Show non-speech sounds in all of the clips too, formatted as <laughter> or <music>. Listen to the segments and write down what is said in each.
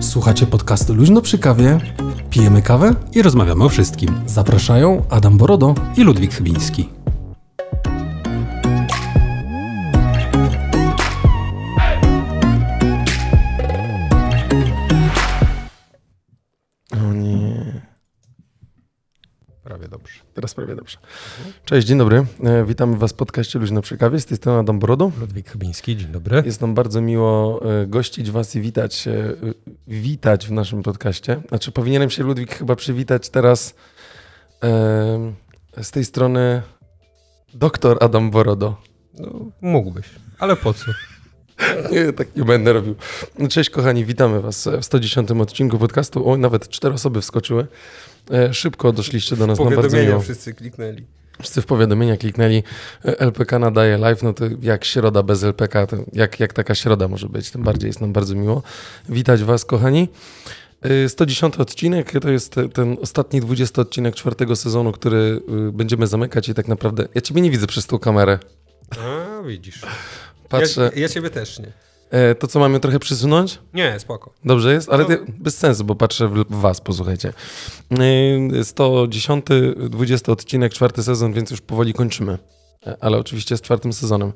Słuchacie podcastu Luźno przy kawie, pijemy kawę i rozmawiamy o wszystkim. Zapraszają Adam Borodo i Ludwik Chybiński. Teraz prawie dobrze. Cześć, dzień dobry. E, Witamy Was w podcaście Luźno przy kawie. Z tej strony Adam Borodo. Ludwik Chybiński, dzień dobry. Jest nam bardzo miło e, gościć Was i witać, e, witać w naszym podcaście. Znaczy powinienem się Ludwik chyba przywitać teraz z tej strony doktor Adam Borodo. No, mógłbyś, ale po co? <laughs> Nie, tak nie będę robił. Cześć kochani, witamy Was w 110 odcinku podcastu. O, nawet cztery osoby wskoczyły. E, Szybko doszliście do nas na bardzo miło. wszyscy kliknęli. Wszyscy w powiadomienia kliknęli. E, LPK nadaje live, no to jak środa bez LPK, to jak, jak taka środa może być, tym bardziej jest nam bardzo miło. Witać Was kochani. E, 110 odcinek to jest ten ostatni 20 odcinek czwartego sezonu, który y, będziemy zamykać i tak naprawdę... Ja Ciebie nie widzę przez tą kamerę. A, widzisz. Patrzę... Ja, ja Ciebie też nie. E, To co, mamy trochę przysunąć? Nie, spoko. Dobrze jest, ale No. bez sensu, bo patrzę w, was, posłuchajcie. Yy, 110, 20 odcinek, czwarty sezon, więc już powoli kończymy. E, Ale oczywiście z czwartym sezonem.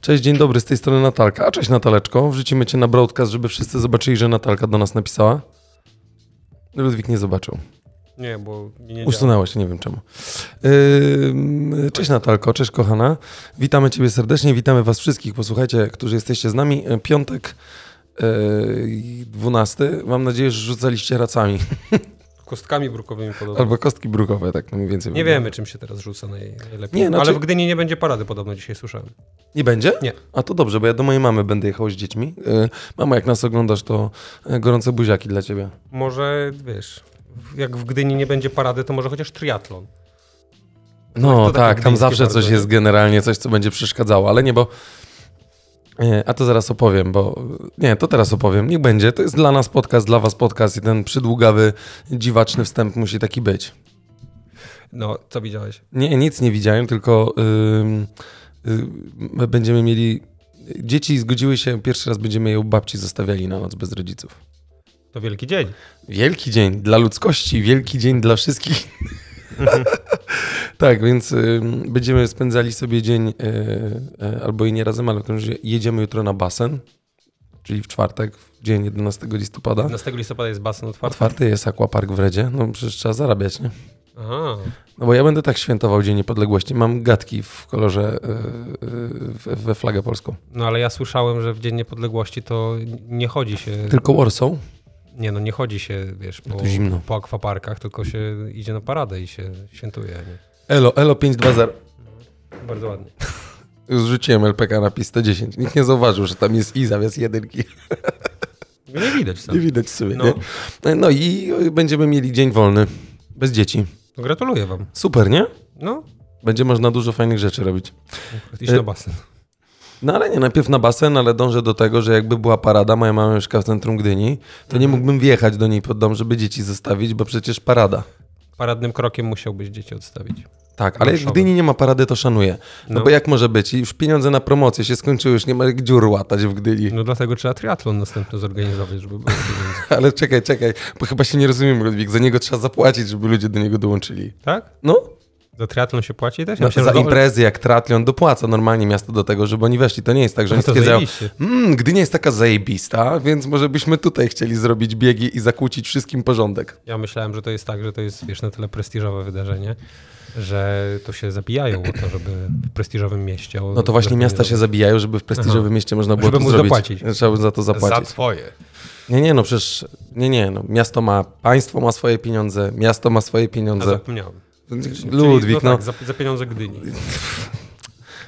Cześć, dzień dobry, z tej strony Natalka. A cześć Nataleczko, wrzucimy cię na broadcast, żeby wszyscy zobaczyli, że Natalka do nas napisała. Ludwik nie zobaczył. Nie, bo nie Usunęło się, nie wiem czemu. Yy, cześć Natalko, cześć kochana. Witamy Ciebie serdecznie, witamy Was wszystkich, posłuchajcie, którzy jesteście z nami. E, Piątek, yy, 12. Mam nadzieję, że rzucaliście racami. <laughs> Kostkami brukowymi podobno. Albo kostki brukowe, tak no mniej więcej. Nie wiemy, czym się teraz rzuca naj, najlepiej. Nie, znaczy- Ale w Gdyni nie będzie parady podobno dzisiaj słyszałem. Nie będzie? Nie. A to dobrze, bo ja do mojej mamy będę jechał z dziećmi. Yy, mama, jak nas oglądasz, to e, gorące buziaki dla Ciebie. Może, wiesz, jak w Gdyni nie będzie parady, to może chociaż triatlon. No tak, tam zawsze bardzo, coś jest generalnie, coś, co będzie przeszkadzało, ale nie, bo... E, A to zaraz opowiem, bo... Nie, to teraz opowiem. Niech będzie. To jest dla nas podcast, dla was podcast i ten przydługawy, dziwaczny wstęp musi taki być. No, co widziałeś? Nie, nic nie widziałem, tylko ym, y, będziemy mieli... Dzieci zgodziły się, pierwszy raz będziemy je u babci zostawiali na noc bez rodziców. To wielki dzień. Wielki dzień dla ludzkości, wielki dzień dla wszystkich. <laughs> tak, więc y, będziemy spędzali sobie dzień, y, y, albo i nie razem, ale w każdym razie jedziemy jutro na basen, czyli w czwartek, w dzień 11 listopada. 15 listopada jest basen otwarty. Otwarty jest aquapark w Redzie, no przecież trzeba zarabiać, nie? Aha. No bo ja będę tak świętował Dzień Niepodległości. Mam gadki w kolorze, we- we flagę polską. No ale ja słyszałem, że w Dzień Niepodległości to nie chodzi się... Tylko Warsaw? Nie no, nie chodzi się, wiesz, po, to zimno. po akwaparkach, tylko się idzie na paradę i się świętuje. Nie? Elo, Elo 520. Bardzo ładnie. <laughs> Już rzuciłem LPK na PIS 110. Nikt nie zauważył, że tam jest i zamiast jedynki. No <laughs> nie widać tam. Nie widać sobie, No. nie? No i będziemy mieli dzień wolny. Bez dzieci. No, gratuluję wam. Super, nie? No, Będzie można dużo fajnych rzeczy robić. iść E, na basen. No ale nie, najpierw na basen, ale dążę do tego, że jakby była parada, moja mama mieszka w centrum Gdyni, to nie mógłbym wjechać do niej pod dom, żeby dzieci zostawić, bo przecież parada. Paradnym krokiem musiałbyś dzieci odstawić. Tak, ale jak w. Gdyni nie ma parady, to szanuję. No, No. bo jak może być? I już pieniądze na promocję się skończyły, już nie ma jak dziur łatać w Gdyni. No dlatego trzeba triatlon następny zorganizować, żeby było. <laughs> Ale czekaj, czekaj, bo chyba się nie rozumiem, Ludwik, za niego trzeba zapłacić, żeby ludzie do niego dołączyli. Tak? No, Za triatlon się płaci też? No, myślałem, za imprezy jak Tratlion dopłaca normalnie miasto do tego, żeby oni weszli. To nie jest tak, że oni No to stwierdzają, mmm, Gdynia jest taka zajebista, więc może byśmy tutaj chcieli zrobić biegi i zakłócić wszystkim porządek. Ja myślałem, że to jest tak, że to jest wiesz, na tyle prestiżowe wydarzenie, że to się zabijają o to, żeby w prestiżowym mieście. No to właśnie miasta się zabijają, żeby w prestiżowym Aha. mieście można było Żeby to zrobić. zapłacić. Trzeba by za to zapłacić. twoje. Nie, nie, no przecież, nie, nie, no miasto ma, państwo ma swoje pieniądze, miasto ma swoje A pieniądze. zapomniałem. Ludwik, no. no, Tak, za, za pieniądze Gdyni.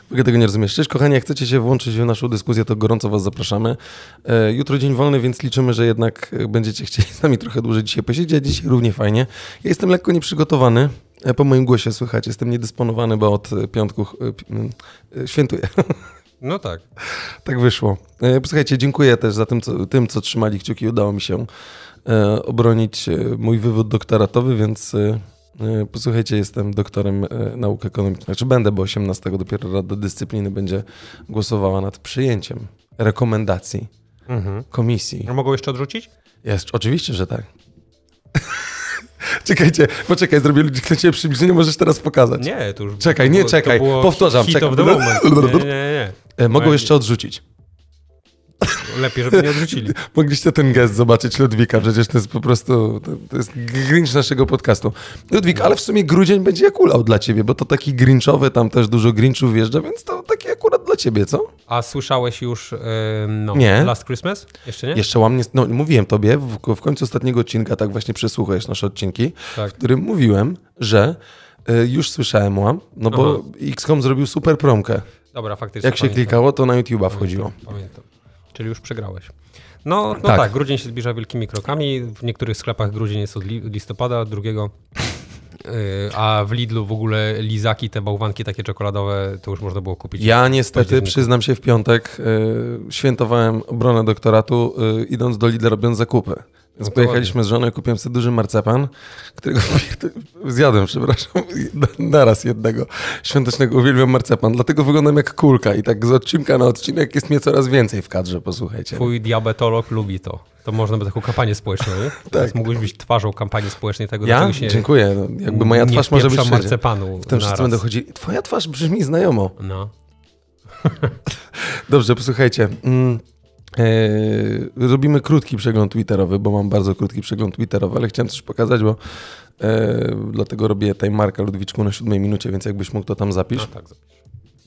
w ogóle tego nie rozumiesz. Cześć kochani, jak chcecie się włączyć w naszą dyskusję, to gorąco was zapraszamy. E, jutro dzień wolny, więc liczymy, że jednak będziecie chcieli z nami trochę dłużej dzisiaj posiedzieć, dzisiaj równie fajnie. Ja jestem lekko nieprzygotowany, E, Po moim głosie słychać, jestem niedysponowany, bo od piątku e, świętuję. <laughs> No tak. tak wyszło. Posłuchajcie, dziękuję też za tym, co, tym, co trzymali kciuki. Udało mi się obronić mój wywód doktoratowy, więc posłuchajcie, jestem doktorem e, nauk ekonomicznych. Znaczy będę, bo 18 dopiero Rada Dyscypliny będzie głosowała nad przyjęciem rekomendacji Mhm. komisji. A Mogą jeszcze odrzucić? Jest, oczywiście, że tak. <laughs> Czekajcie, poczekaj, zrobię ludzi ciebie przybliżenie, możesz teraz pokazać. Nie, to już Czekaj, to nie, było- czekaj, to powtarzam, moment. <laughs> Nie, nie, nie. E, Mogą jeszcze odrzucić. Nie. Lepiej, żeby nie odrzucili. <laughs> Mogliście ten gest zobaczyć Ludwika, przecież to jest po prostu, to, jest grinch naszego podcastu. Ludwik, ale w sumie grudzień będzie jak ulał dla ciebie, bo to taki grinchowy, tam też dużo grinchów wjeżdża, więc to taki akurat dla ciebie, co? A słyszałeś już em, no, Nie. Last Christmas? Jeszcze nie? Jeszcze łamnie, no mówiłem tobie, w, w końcu ostatniego odcinka, tak właśnie przesłuchujesz nasze odcinki, Tak. w którym mówiłem, że y, już słyszałem łam, no bo XCOM zrobił super promkę. Dobra, faktycznie. Jak się pamiętam. klikało, to na YouTube'a wchodziło. Pamiętam, pamiętam. Czyli już przegrałeś. No, no Tak. tak. grudzień się zbliża wielkimi krokami. W niektórych sklepach grudzień jest od li listopada, drugiego. Yy, a w Lidlu w ogóle lizaki, te bałwanki takie czekoladowe, to już można było kupić. Ja niestety, przyznam się, w piątek y, świętowałem obronę doktoratu, y, idąc do Lidla robiąc zakupy. No pojechaliśmy z żoną i kupiłem sobie duży marcepan, którego <laughs> zjadłem, przepraszam, <laughs> naraz jednego świątecznego. Uwielbiam marcepan, dlatego wyglądam jak kulka i tak z odcinka na odcinek jest mnie coraz więcej w kadrze, posłuchajcie. Twój diabetolog lubi to. To można by taką kampanię społeczną, nie? <laughs> Teraz mógłbyś być twarzą kampanii społecznej tego, Tak. Ja? się Dziękuję. No, jakby moja twarz może być marcepanu Potem wszyscy naraz. będą chodzili, twoja twarz brzmi znajomo. No. Dobrze, posłuchajcie. Mm, robimy krótki przegląd Twitterowy, bo mam bardzo krótki przegląd Twitterowy, ale chciałem coś pokazać, bo e, dlatego robię time marka Ludwiczku na siódmej minucie, więc jakbyś mógł to tam zapisz. no tak, zapisz.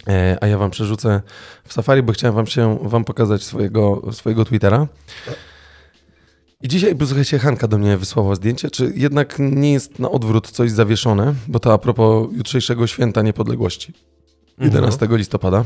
E, a ja wam przerzucę w Safari, bo chciałem wam się wam pokazać swojego, swojego Twittera. I dzisiaj, posłuchajcie, Hanka do mnie wysłała zdjęcie, czy jednak nie jest na odwrót coś zawieszone, bo to a propos jutrzejszego święta niepodległości, 11 listopada.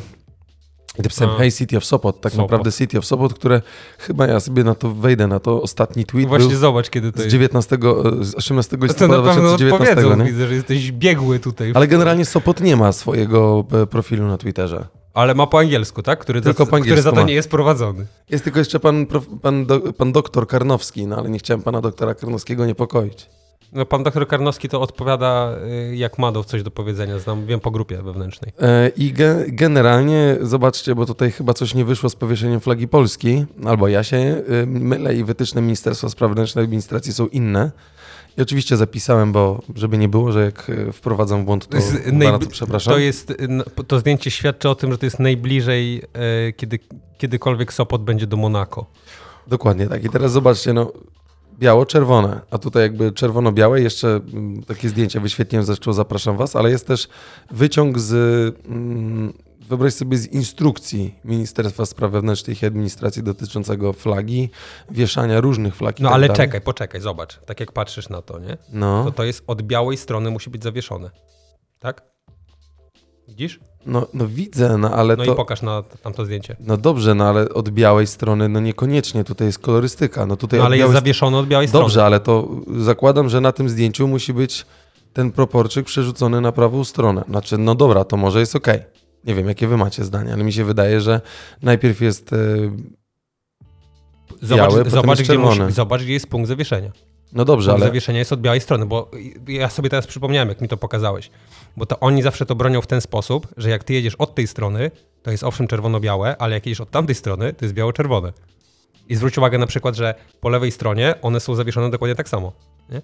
I napisałem, A. hey City of Sopot, tak Sopot. naprawdę City of Sopot, które chyba ja sobie na to wejdę, na to ostatni tweet Właśnie był zobacz, kiedy to z jest. 19, e, z 18 To na listopada pewno 2019, odpowiedzą, nie? widzę, że jesteś biegły tutaj. Ale generalnie Sopot nie ma swojego e, profilu na Twitterze. Ale ma po angielsku, tak? Który, Tylko za, po który za to angielsku ma. nie jest prowadzony. Jest tylko jeszcze pan, prof- pan, do, pan doktor Karnowski, no ale nie chciałem pana doktora Karnowskiego niepokoić. No, pan doktor Karnowski to odpowiada, y, jak ma do coś do powiedzenia. Znam, wiem po grupie wewnętrznej. E, I ge, generalnie, zobaczcie, bo tutaj chyba coś nie wyszło z powieszeniem flagi Polski, albo ja się e, mylę i wytyczne Ministerstwa Spraw Wewnętrznych i Administracji są inne. I oczywiście zapisałem, bo żeby nie było, że jak e, wprowadzam błąd, to, jest bardzo przepraszam. To, jest, y, no, to zdjęcie świadczy o tym, że to jest najbliżej, y, kiedy kiedykolwiek Sopot będzie do Monako. Dokładnie tak. I teraz zobaczcie, no biało-czerwone, a tutaj jakby czerwono-białe, jeszcze mm, takie zdjęcie wyświetliłem, zresztą zapraszam was, ale jest też wyciąg z, mm, wyobraź sobie, z instrukcji Ministerstwa Spraw Wewnętrznych i Administracji dotyczącego flagi, wieszania różnych flag No tak ale dalej. czekaj, poczekaj, zobacz. Tak jak patrzysz na to, nie? No, To to jest od białej strony musi być zawieszone. Tak? Widzisz? No, no widzę, no ale No i to... pokaż na tamto zdjęcie. No dobrze, no ale od białej strony, no niekoniecznie, tutaj jest kolorystyka. No tutaj No ale jest zawieszone od białej strony. Dobrze, ale to zakładam, że na tym zdjęciu musi być ten proporczyk przerzucony na prawą stronę. Znaczy, no dobra, to może jest ok. Nie wiem, jakie wy macie zdanie, ale mi się wydaje, że najpierw jest. Zobacz, białe, potem zobacz, jest gdzie musi, zobacz, gdzie jest punkt zawieszenia. No dobrze, ale. zawieszenia jest od białej strony, bo ja sobie teraz przypomniałem, jak mi to pokazałeś. Bo to oni zawsze to bronią w ten sposób, że jak ty jedziesz od tej strony, to jest owszem czerwono-białe, ale jak jedziesz od tamtej strony, to jest biało-czerwone. I zwróć uwagę na przykład, że po lewej stronie one są zawieszone dokładnie tak samo. Nie?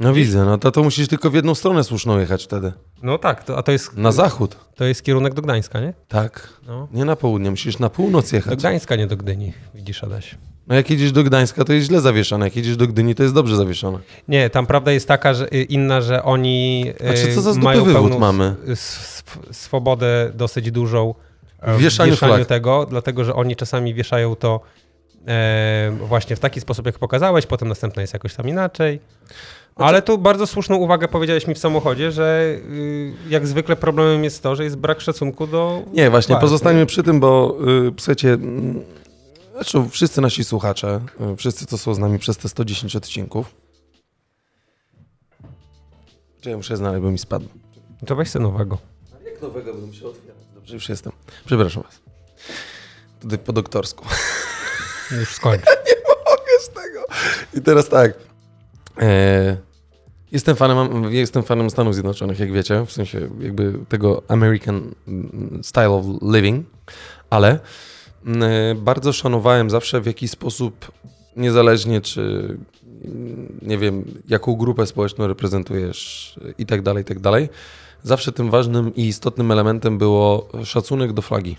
No widzę, no to, to musisz tylko w jedną stronę słuszną jechać wtedy. No tak, to, a to jest, Na zachód. to jest kierunek do Gdańska, nie? Tak. No. Nie na południe, musisz na północ Do jechać. Gdańska, nie do Gdyni, widzisz Adaś. No jak jedziesz do Gdańska, to jest źle zawieszone. Jak jedziesz do Gdyni, to jest dobrze zawieszone. Nie, tam prawda jest taka, że y, inna, że oni y, Znaczy, co za dupy mają wywód mamy? swobodę dosyć dużą W wieszaniu flag. tego, dlatego że oni czasami wieszają to e, właśnie w taki sposób, jak pokazałeś, potem następna jest jakoś tam inaczej. Ale tu bardzo słuszną uwagę powiedziałeś mi w samochodzie, że y, jak zwykle problemem jest to, że jest brak szacunku do... Nie, właśnie, władz, pozostańmy przy tym, bo y, słuchajcie, mm, zresztą wszyscy nasi słuchacze, y, wszyscy, co są z nami przez te 110 odcinków, Czy ja muszę znaleźć, bo mi spadł. To weź sobie nowego. Jak nowego będę musiał otwierać? Dobrze, już jestem. Przepraszam was. Tutaj po doktorsku. Już skończ. <laughs> mogę z tego. I teraz tak. E, jestem, fanem, jestem fanem Stanów Zjednoczonych, jak wiecie, w sensie jakby tego American mm, style of living, ale mm, bardzo szanowałem zawsze w jakiś sposób, niezależnie czy mm, nie wiem, jaką grupę społeczną reprezentujesz i tak dalej, i tak dalej. Zawsze tym ważnym i istotnym elementem było szacunek do flagi.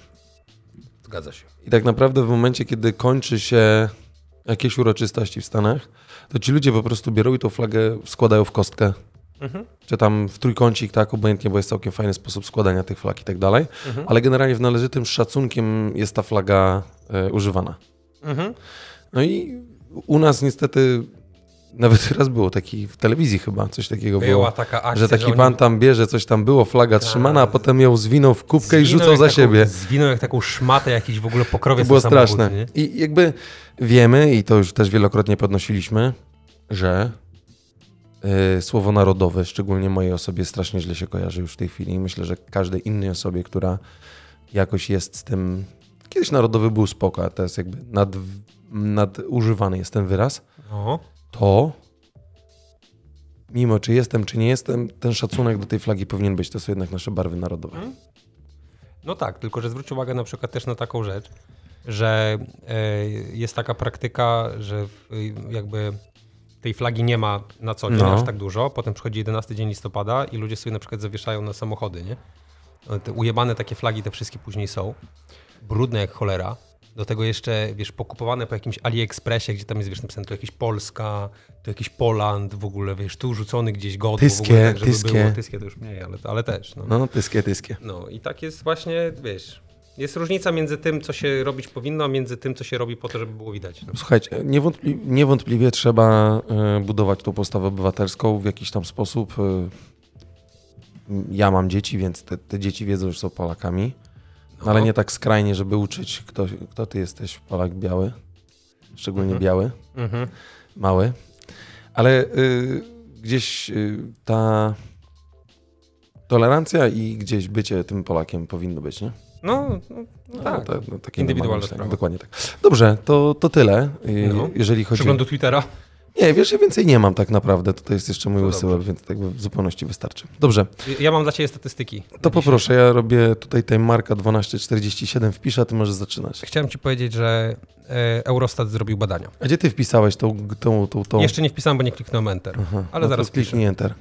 Zgadza się. I tak naprawdę w momencie, kiedy kończy się jakieś uroczystości w Stanach, to ci ludzie po prostu biorą i tą flagę składają w kostkę. Mhm. Czy tam w trójkącik, tak, obojętnie, bo jest całkiem fajny sposób składania tych flag i tak dalej. Mhm. Ale generalnie w należytym szacunkiem jest ta flaga e, używana. Mhm. No i u nas niestety nawet raz było taki w telewizji chyba, coś takiego było. Była taka akcja, Że taki oni- pan tam bierze, coś tam było, flaga Tak. trzymana, a potem ją zwinął w kubkę i Zwinął rzucał jak za taką, siebie. Zwinął jak taką szmatę jakiś w ogóle pokrowie To było samochód, straszne. nie? I jakby wiemy, i to już też wielokrotnie podnosiliśmy, że y, słowo narodowe, szczególnie mojej osobie, strasznie źle się kojarzy już w tej chwili. I myślę, że każdej innej osobie, która jakoś jest z tym. Kiedyś narodowy był spoko, a teraz jakby nad, nadużywany jest ten wyraz. No. To mimo czy jestem, czy nie jestem, ten szacunek do tej flagi powinien być. To są jednak nasze barwy narodowe. no tak, tylko że zwróć uwagę na przykład też na taką rzecz, że e, jest taka praktyka, że w, jakby tej flagi nie ma na co dzień No. aż tak dużo, potem przychodzi 11 dzień listopada i ludzie sobie na przykład zawieszają na samochody, nie? No, Te ujebane takie flagi te wszystkie później są, brudne jak cholera, do tego jeszcze, wiesz, pokupowane po jakimś AliExpressie, gdzie tam jest, wiesz, napisane tu jakiś Polska, tu jakiś Poland, w ogóle, wiesz, tu rzucony gdzieś godło, w Tyskie, ogóle tak, żeby tyskie. było, tyskie to już mniej, ale, ale też, no. No, tyskie, tyskie. No i tak jest właśnie, wiesz, jest różnica między tym, co się robić powinno, a między tym, co się robi po to, żeby było widać. No. Słuchajcie, niewątpli- niewątpliwie trzeba e, budować tą postawę obywatelską w jakiś tam sposób. e, Ja mam dzieci, więc te, te dzieci wiedzą, że są Polakami, no. ale nie tak skrajnie, żeby uczyć, kto, kto ty jesteś, Polak biały, szczególnie Mhm. biały, Mhm. mały. Ale y, gdzieś y, ta tolerancja i gdzieś bycie tym Polakiem powinno być, nie? No, no, no tak. no, normalne myślenie. sprawa. Dokładnie tak. Dobrze, to, to tyle, y, No. jeżeli chodzi Przeglądu Twittera. Nie, wiesz, ja więcej nie mam tak naprawdę. Tutaj jest jeszcze mój łysyłek, dobrze. więc tak w zupełności wystarczy. Dobrze, Ja mam dla ciebie statystyki. to poproszę. Ja robię tutaj time marka 1247 wpiszę, a ty możesz zaczynać. Chciałem ci powiedzieć, że e, Eurostat zrobił badania. A gdzie ty wpisałeś tą, tą, tą, tą... Jeszcze nie wpisałem, bo nie kliknąłem Enter, Aha, ale no zaraz kliknij Enter.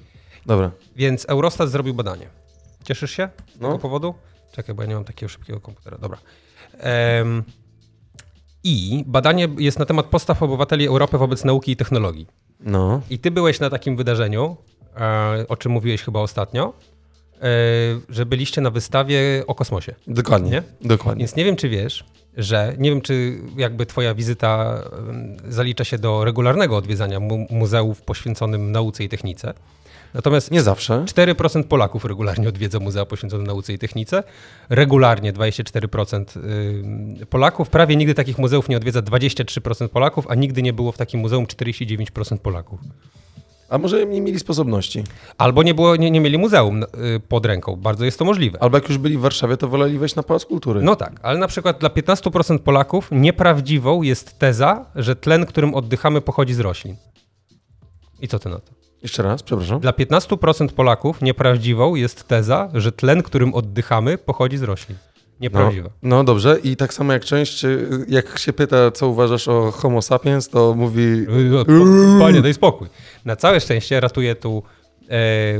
Dobra. Więc Eurostat zrobił badanie. Cieszysz się z No. tego powodu? Czekaj, bo ja nie mam takiego szybkiego komputera. Dobra. Em, I badanie jest na temat postaw obywateli Europy wobec nauki i technologii. No, I ty byłeś na takim wydarzeniu, e, o czym mówiłeś chyba ostatnio, e, że byliście na wystawie o kosmosie. dokładnie. Nie? Dokładnie. Więc nie wiem, czy wiesz, że nie wiem, czy jakby twoja wizyta zalicza się do regularnego odwiedzania mu muzeów poświęconym nauce i technice. Natomiast Nie zawsze. 4% Polaków regularnie odwiedza muzea poświęcone nauce i technice. Regularnie 24% ym, Polaków. Prawie nigdy takich muzeów nie odwiedza 23% Polaków, a nigdy nie było w takim muzeum 49% Polaków. A może nie mieli sposobności. Albo nie, było, nie, nie mieli muzeum y, pod ręką. Bardzo jest to możliwe. Albo jak już byli w Warszawie, to woleli wejść na Pałac Kultury. No tak, ale na przykład dla 15% Polaków nieprawdziwą jest teza, że tlen, którym oddychamy, pochodzi z roślin. I co ty na to? Jeszcze raz, przepraszam. Dla 15% Polaków nieprawdziwą jest teza, że tlen, którym oddychamy, pochodzi z roślin. Nieprawdziwa. No, no dobrze, i tak samo jak część, jak się pyta, co uważasz o Homo sapiens, to mówi. No, po- Panie, daj spokój. Na całe szczęście ratuje tu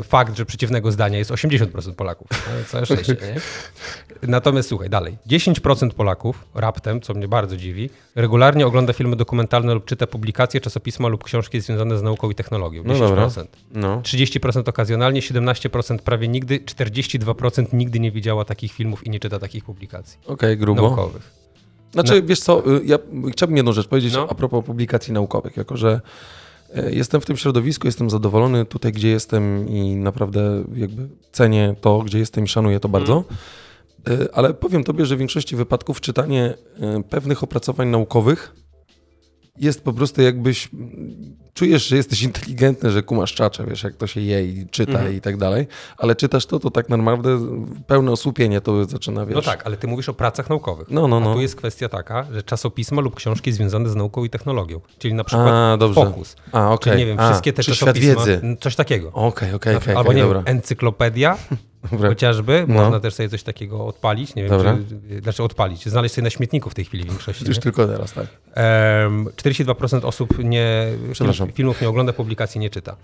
fakt, że przeciwnego zdania jest 80% Polaków. Na całe szczęście, nie? <laughs> Natomiast słuchaj, dalej. 10% Polaków, raptem, co mnie bardzo dziwi, regularnie ogląda filmy dokumentalne lub czyta publikacje, czasopisma lub książki związane z nauką i technologią. 10%. No dobra. No. 30% okazjonalnie, 17% prawie nigdy, 42% nigdy nie widziała takich filmów i nie czyta takich publikacji Okej, grubo. naukowych. Znaczy, wiesz co, y, ja chciałbym jedną rzecz powiedzieć No. a propos publikacji naukowych, jako że jestem w tym środowisku, jestem zadowolony tutaj, gdzie jestem i naprawdę jakby cenię to, gdzie jestem i szanuję to bardzo. Y, Ale powiem tobie, że w większości wypadków czytanie y, pewnych opracowań naukowych jest po prostu jakbyś czujesz, że jesteś inteligentny, że kumasz czacze, wiesz, jak to się je i czyta Mhm. i tak dalej, ale czytasz to, to tak naprawdę pełne osłupienie to zaczyna, wiesz. No tak, ale ty mówisz o pracach naukowych. No, no, A no. tu jest kwestia taka, że czasopisma lub książki związane z nauką i technologią. Czyli na przykład A, dobrze. Focus. A. Czyli nie wiem, A, wszystkie te czasopisma. wiedzy. Coś takiego. Okej, okej, Na- okej, Albo nie dobra. wiem, encyklopedia <laughs> Dobra. chociażby. No. Można też sobie coś takiego odpalić. Nie wiem, Dobra. czy, znaczy odpalić, znaleźć sobie na śmietniku w tej chwili w większości. Już nie? tylko teraz, tak. Em, 42% osób nie, Przepraszam. Film, filmów nie ogląda, publikacji nie czyta.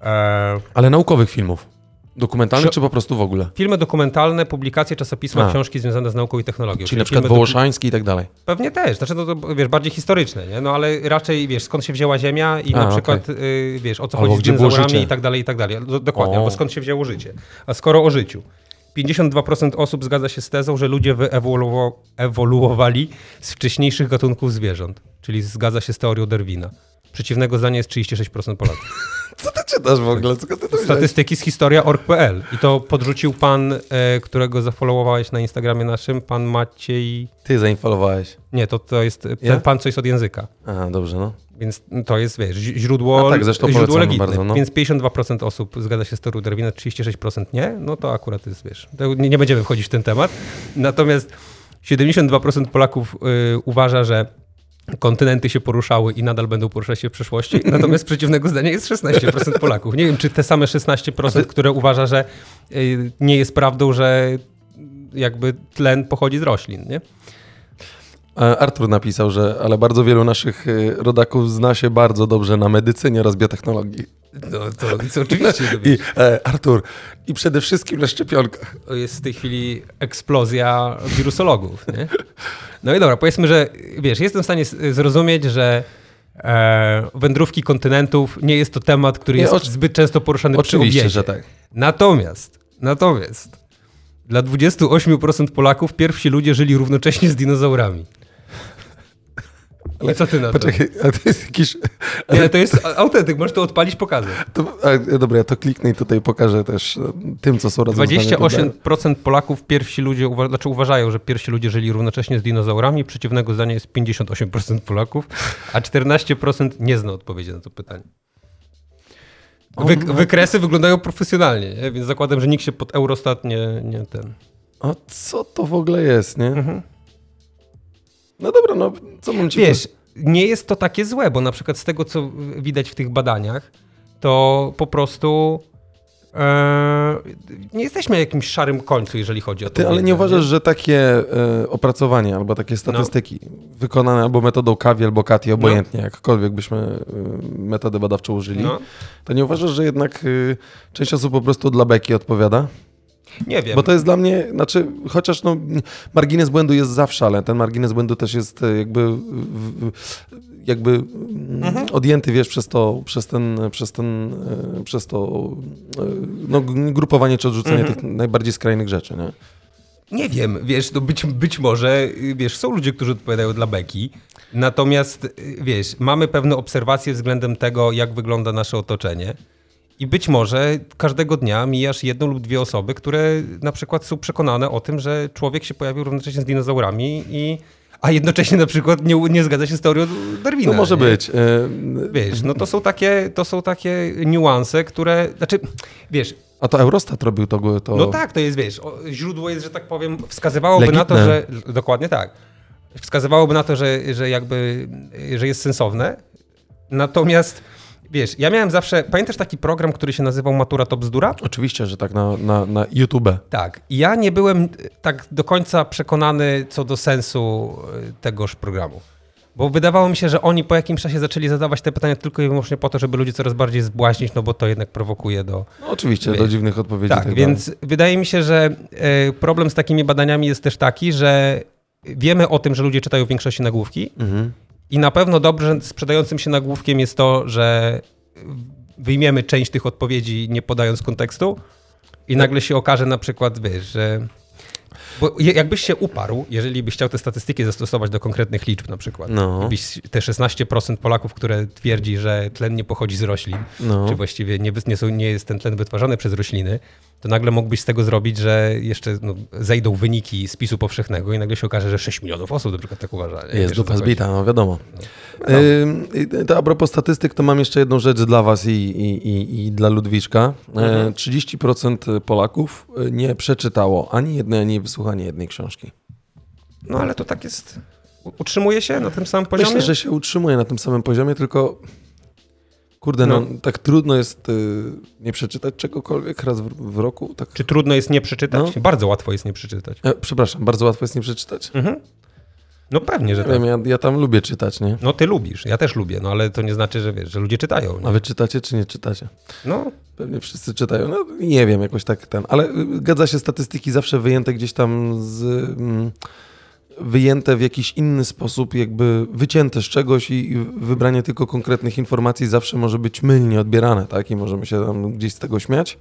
Em, Ale naukowych filmów. Dokumentalnych, Prze- czy po prostu w ogóle? filmy dokumentalne, publikacje, czasopisma, A. książki związane z nauką i technologią. Czyli na przykład Wołoszański i tak dalej. Pewnie też, znaczy to, to wiesz, bardziej historyczne, nie? No ale raczej, wiesz, skąd się wzięła Ziemia i A, na przykład, y, wiesz, o co Albo chodzi z dinozaurami i tak dalej, i tak dalej. Do, dokładnie, O. albo skąd się wzięło życie. A skoro o życiu. 52% osób zgadza się z tezą, że ludzie wyewoluo- ewoluowali z wcześniejszych gatunków zwierząt, czyli zgadza się z teorią Darwina. Przeciwnego zdania jest 36% Polaków. <laughs> Co ty czytasz w ogóle? Statystyki z historia.org.pl i to podrzucił pan, e, którego zafollowowałeś na Instagramie naszym, pan Maciej... Ty zainfolowałeś. Nie, to, to jest ten Ja? pan, co jest od języka. A, dobrze, no. Więc to jest, wiesz, źródło, A tak, zresztą źródło legitne. bardzo, no. Więc 52% osób zgadza się z teorią Darwina, 36% nie. No to akurat jest, wiesz, nie, nie będziemy wchodzić w ten temat. Natomiast 72% Polaków y, uważa, że kontynenty się poruszały i nadal będą poruszać się w przyszłości. Natomiast <laughs> przeciwnego zdania jest 16% Polaków. Nie wiem, czy te same 16%, które uważa, że y, nie jest prawdą, że jakby tlen pochodzi z roślin, nie? E, Artur napisał, że ale bardzo wielu naszych y, rodaków zna się bardzo dobrze na medycynie oraz biotechnologii. No to jest oczywiście. <laughs> I e, Artur, i przede wszystkim na szczepionkach. To jest w tej chwili eksplozja wirusologów, nie? No i dobra, powiedzmy, że wiesz, jestem w stanie zrozumieć, że e, wędrówki kontynentów nie jest to temat, który Nie, jest oczy- zbyt często poruszany przy Oczywiście, że tak. Natomiast, natomiast dla 28% Polaków pierwsi ludzie żyli równocześnie z dinozaurami. Ale co ty na to? Poczekaj, a to jest jakiś... Nie, to jest autentyk, możesz to odpalić, pokazać. To, a, dobra, ja to kliknę i tutaj pokażę też e, tym, co są tutaj. 28% Polaków pierwsi ludzie uwa- znaczy uważają, że pierwsi ludzie żyli równocześnie z dinozaurami. Przeciwnego zdania jest 58% Polaków, a 14% nie zna odpowiedzi na to pytanie. Wy, wykresy wyglądają profesjonalnie, nie? więc zakładam, że nikt się pod Eurostat nie, nie ten. A co to w ogóle jest, nie? Mhm. No dobra, no co mam ci Wiesz, nie jest to takie złe, bo na przykład z tego, co widać w tych badaniach, to po prostu e, nie jesteśmy na jakimś szarym końcu, jeżeli chodzi o to. Ty, ale nie uważasz, że takie e, opracowanie albo takie statystyki wykonane albo metodą Kawi albo Kati, obojętnie, jakkolwiek byśmy e, metodę badawczą użyli, No. to nie uważasz, że jednak część osób po prostu dla beki odpowiada? Nie wiem. Bo to jest dla mnie, znaczy, chociaż no, margines błędu jest zawsze, ale ten margines błędu też jest e, jakby, jakby mm, Mhm. odjęty, wiesz, przez to, przez ten, przez ten, e, przez to e, no, grupowanie czy odrzucenie Mhm. tych najbardziej skrajnych rzeczy, nie? Nie wiem, wiesz, no być, być może, y, wiesz, są ludzie, którzy odpowiadają dla beki, natomiast, y, wiesz, mamy pewne obserwacje względem tego, jak wygląda nasze otoczenie i być może każdego dnia mijasz jedną lub dwie osoby, które na przykład są przekonane o tym, że człowiek się pojawił równocześnie z dinozaurami i a jednocześnie na przykład nie, nie zgadza się z teorią Darwina. No może nie? być. e, Wiesz, no to są takie, to są takie niuanse, które, znaczy, wiesz, A to Eurostat robił to. to... no tak, to jest, wiesz, źródło jest, że tak powiem, wskazywałoby na to, że... Legitne. Dokładnie tak. Wskazywałoby na to, że, że jakby, że jest sensowne. Natomiast, wiesz, ja miałem zawsze... Pamiętasz taki program, który się nazywał Matura to bzdura? Oczywiście, że tak, na, na, na YouTube. Tak. Ja nie byłem tak do końca przekonany co do sensu y, tegoż programu. Bo wydawało mi się, że oni po jakimś czasie zaczęli zadawać te pytania tylko i wyłącznie po to, żeby ludzi coraz bardziej zbłaźnić, no bo to jednak prowokuje do, No, oczywiście, do dziwnych odpowiedzi. Tak, tak więc wydaje mi się, że e, problem z takimi badaniami jest też taki, że wiemy o tym, że ludzie czytają w większości nagłówki. Mhm. I na pewno dobrze sprzedającym się nagłówkiem jest to, że wyjmiemy część tych odpowiedzi nie podając kontekstu i Tak. nagle się okaże na przykład, wiesz, że... Bo jakbyś się uparł, jeżeli byś chciał te statystyki zastosować do konkretnych liczb na przykład, No. byś te 16% Polaków, które twierdzi, że tlen nie pochodzi z roślin, No. czy właściwie nie, nie, są, nie jest ten tlen wytwarzany przez rośliny, to nagle mógłbyś z tego zrobić, że jeszcze no, zejdą wyniki spisu powszechnego i nagle się okaże, że 6 milionów osób na przykład tak uważa. Nie? Jest dupa zbita, no wiadomo. Ym, to a propos statystyk, to mam jeszcze jedną rzecz dla was i, i, i, i dla Ludwiczka. E, Mhm. 30% Polaków e, nie przeczytało ani jednej, ani wysłuchało ani jednej książki. No ale to tak jest. Utrzymuje się na tym samym poziomie? Myślę, że się utrzymuje na tym samym poziomie, tylko kurde, no, No. tak trudno jest y, nie przeczytać czegokolwiek raz w, w roku. Tak. Czy trudno jest nie przeczytać? No. Bardzo łatwo jest nie przeczytać. E, przepraszam, bardzo łatwo jest nie przeczytać. Mhm. No pewnie, że Nie tak. wiem, ja, ja tam lubię czytać, nie? No ty lubisz, ja też lubię, no ale to nie znaczy, że wiesz, że ludzie czytają. A Nie? wy czytacie czy nie czytacie? No, Pewnie wszyscy czytają. No nie wiem, jakoś tak ten. Ale y, zgadza się, statystyki zawsze wyjęte gdzieś tam z. Mm, wyjęte w jakiś inny sposób, jakby wycięte z czegoś i, wybranie tylko konkretnych informacji zawsze może być mylnie odbierane, tak? I możemy się tam gdzieś z tego śmiać,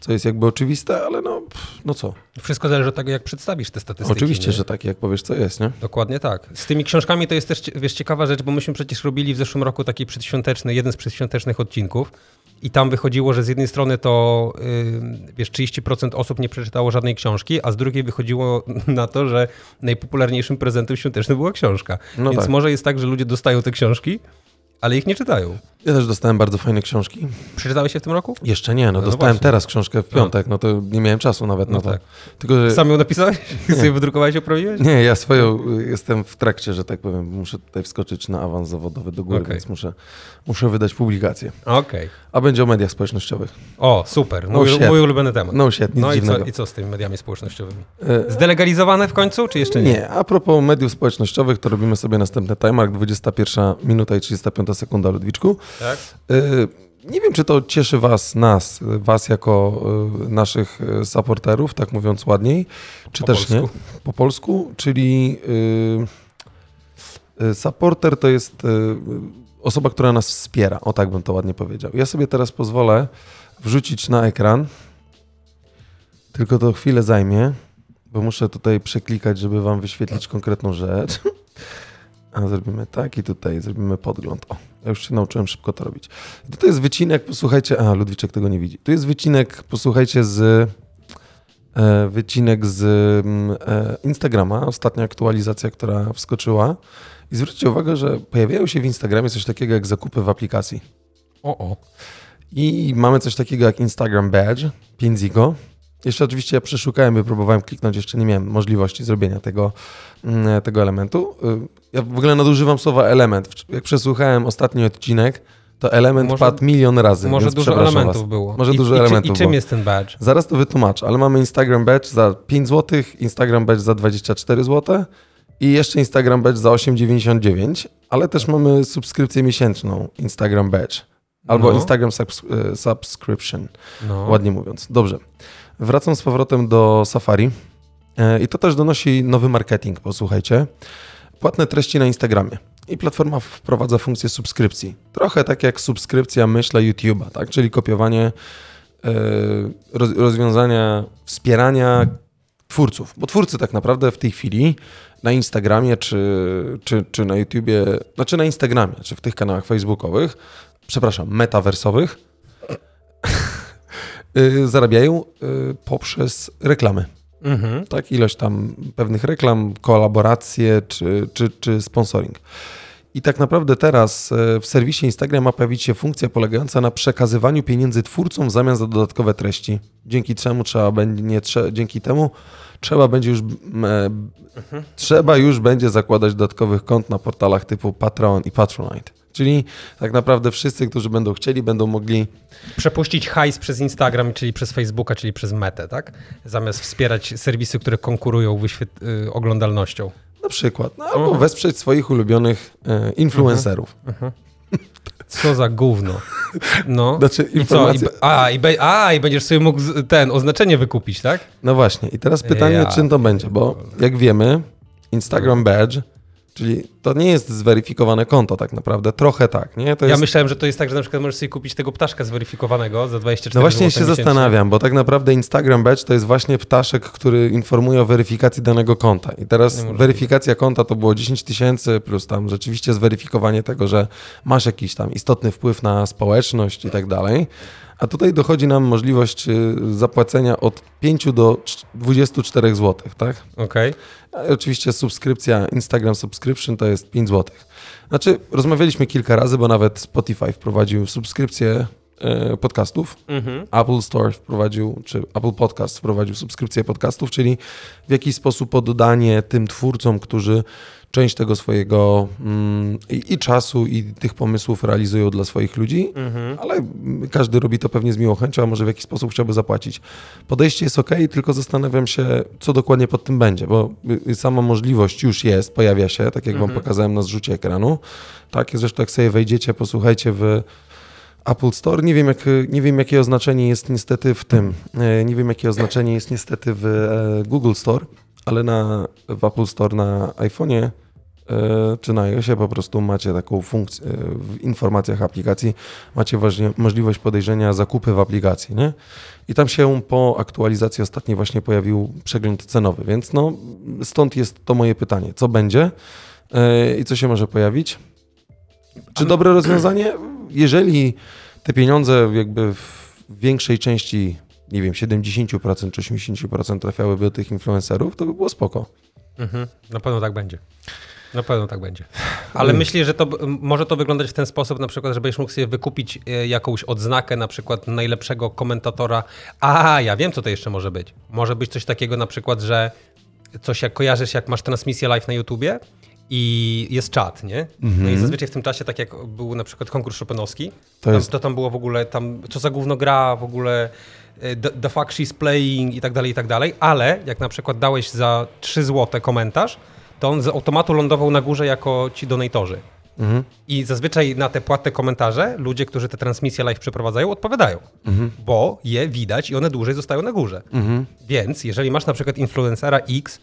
co jest jakby oczywiste, ale no, pff, no co? wszystko zależy od tego, jak przedstawisz te statystyki. Oczywiście, nie? że tak, jak powiesz, co jest, nie? Dokładnie tak. Z tymi książkami to jest też, wiesz, ciekawa rzecz, bo myśmy przecież robili w zeszłym roku taki przedświąteczny, jeden z przedświątecznych odcinków i tam wychodziło, że z jednej strony to, yy, wiesz, 30% osób nie przeczytało żadnej książki, a z drugiej wychodziło <laughs> na to, że najpopularniejszym prezentem świątecznym była książka. No Więc tak. może jest tak, że ludzie dostają te książki, ale ich nie czytają. Ja też dostałem bardzo fajne książki. Przeczytałeś się w tym roku? Jeszcze nie, no, No dostałem właśnie. teraz książkę w piątek, no to nie miałem czasu nawet No na to. tak. Tylko, że... Sam ją napisałeś? <laughs> Sobie wydrukowałeś, oprawiłeś? Nie, ja swoją jestem w trakcie, że tak powiem. Muszę tutaj wskoczyć na awans zawodowy do góry, Okej. więc muszę, muszę wydać publikację. Okej. A będzie o mediach społecznościowych. O, super. No Mój, shit. mój ulubiony temat. No shit, nic No i co, i co z tymi mediami społecznościowymi? E, Zdelegalizowane w końcu, czy jeszcze nie? nie, a propos mediów społecznościowych, to robimy sobie następny timer, 21 minuta i 35 sekunda, Ludwiczku. Tak? E, Nie wiem, czy to cieszy was, nas, was jako e, naszych e, supporterów, tak mówiąc ładniej, czy Po też polsku. nie. Po polsku, czyli supporter to jest osoba, która nas wspiera, o tak bym to ładnie powiedział. Ja sobie teraz pozwolę wrzucić na ekran, tylko to chwilę zajmie, bo muszę tutaj przeklikać, żeby wam wyświetlić konkretną rzecz. <laughs> A zrobimy tak i tutaj zrobimy podgląd. O, ja już się nauczyłem szybko to robić. I tutaj jest wycinek, posłuchajcie, a Ludwiczek tego nie widzi. Tu jest wycinek, posłuchajcie, z e, wycinek z mm, e, Instagrama, ostatnia aktualizacja, która wskoczyła. I zwróćcie uwagę, że pojawiają się w Instagramie coś takiego jak zakupy w aplikacji. O, o. I mamy coś takiego jak Instagram Badge, Pinzigo. Jeszcze oczywiście ja przeszukałem, wypróbowałem kliknąć, jeszcze nie miałem możliwości zrobienia tego, mm, tego elementu. Y, Ja w ogóle nadużywam słowa element. Jak przesłuchałem ostatni odcinek, to element Może- padł milion razy. Może dużo elementów was. było. Może I, dużo i, elementów I czym było. jest ten badge? Zaraz to wytłumaczę, ale mamy Instagram Badge za 5 zł, Instagram Badge za 24 zł i jeszcze Instagram Badge za 8,99, ale też mamy subskrypcję miesięczną Instagram Badge albo No. Instagram subs- e, Subscription, No. ładnie mówiąc. Dobrze. Wracam z powrotem do Safari E, i to też donosi nowy marketing, posłuchajcie. Płatne treści na Instagramie. I platforma wprowadza funkcję subskrypcji. Trochę tak jak subskrypcja, myślę, YouTube'a, tak? czyli kopiowanie e, roz, rozwiązania wspierania twórców. Bo twórcy tak naprawdę w tej chwili na Instagramie czy, czy, czy na YouTubie, znaczy na Instagramie, czy w tych kanałach facebookowych, przepraszam, metaversowych, zarabiają y, poprzez reklamy. Mhm. Tak, ilość tam pewnych reklam, kolaboracje czy, czy, czy sponsoring. I tak naprawdę teraz e, w serwisie Instagram ma pojawić się funkcja polegająca na przekazywaniu pieniędzy twórcom w zamian za dodatkowe treści. Dzięki czemu trzeba będzie, nie, trze, dzięki temu trzeba będzie już e, trzeba już będzie zakładać dodatkowych kont na portalach typu Patreon i Patronite. Czyli tak naprawdę wszyscy, którzy będą chcieli, będą mogli Przepuścić hajs przez Instagram, czyli przez Facebooka, czyli przez Metę, tak? Zamiast wspierać serwisy, które konkurują wyświet- y, oglądalnością. na przykład, no, albo Mhm. wesprzeć swoich ulubionych e, influencerów. Co za gówno. No. <laughs> Znaczy I co? I, a, i be- a, i będziesz sobie mógł ten oznaczenie wykupić, tak? No właśnie, i teraz pytanie, Ja czym to będzie, bo jak wiemy, Instagram Badge, czyli to nie jest zweryfikowane konto tak naprawdę, trochę tak, nie? To Ja jest... myślałem, że to jest tak, że na przykład możesz sobie kupić tego ptaszka zweryfikowanego za 24 No właśnie się miesięcznie. zastanawiam, bo tak naprawdę Instagram Badge to jest właśnie ptaszek, który informuje o weryfikacji danego konta. I teraz weryfikacja konta to było 10 tysięcy, plus tam rzeczywiście zweryfikowanie tego, że masz jakiś tam istotny wpływ na społeczność i tak dalej. A tutaj dochodzi nam możliwość y, zapłacenia od 5 do cz- 24 zł, tak? Okej. A oczywiście subskrypcja Instagram Subscription to jest 5 zł. Znaczy, rozmawialiśmy kilka razy, bo nawet Spotify wprowadził subskrypcję e, podcastów. Mhm. Apple Store wprowadził, czy Apple Podcast wprowadził subskrypcję podcastów, czyli w jakiś sposób oddanie tym twórcom, którzy część tego swojego mm, i, i czasu, i tych pomysłów realizują dla swoich ludzi, Mhm. ale każdy robi to pewnie z miłą chęcią, a może w jakiś sposób chciałby zapłacić. Podejście jest ok, tylko zastanawiam się, co dokładnie pod tym będzie, bo y, sama możliwość już jest, pojawia się, tak jak wam pokazałem na zrzucie ekranu. Tak, zresztą jak sobie wejdziecie, posłuchajcie w Apple Store. Nie wiem, jak, nie wiem, jakie oznaczenie jest niestety w tym. e, Nie wiem, jakie oznaczenie jest niestety w e, Google Store, ale na, w Apple Store na iPhone'ie e, czy na iOSie po prostu macie taką funkcję e, w informacjach aplikacji, macie właśnie możliwość podejrzenia zakupy w aplikacji, nie? I tam się po aktualizacji ostatniej właśnie pojawił przegląd cenowy, więc no stąd jest to moje pytanie. Co będzie e, i co się może pojawić? Czy dobre rozwiązanie? Jeżeli te pieniądze jakby w większej części, nie wiem, 70% czy 80% trafiałyby do tych influencerów, to by było spoko. Mhm. Na pewno tak będzie. Na pewno tak będzie. <sighs> Ale myślę, że to może to wyglądać w ten sposób, na przykład, żebyś mógł sobie wykupić e, jakąś odznakę, na przykład najlepszego komentatora. A, ja wiem, co to jeszcze może być. Może być coś takiego, na przykład, że coś jak kojarzysz, jak masz transmisję live na YouTubie i jest czat, nie? No i zazwyczaj w tym czasie, tak jak był na przykład konkurs Chopinowski, To tam, jest- to tam było w ogóle, tam co za gówno gra, w ogóle the, the fuck she's playing i tak dalej, i tak dalej, ale jak na przykład dałeś za 3 złote komentarz, to on z automatu lądował na górze jako ci donatorzy. Mhm. I zazwyczaj na te płatne komentarze ludzie, którzy te transmisje live przeprowadzają, odpowiadają, bo je widać i one dłużej zostają na górze. Mhm. Więc jeżeli masz na przykład influencera X,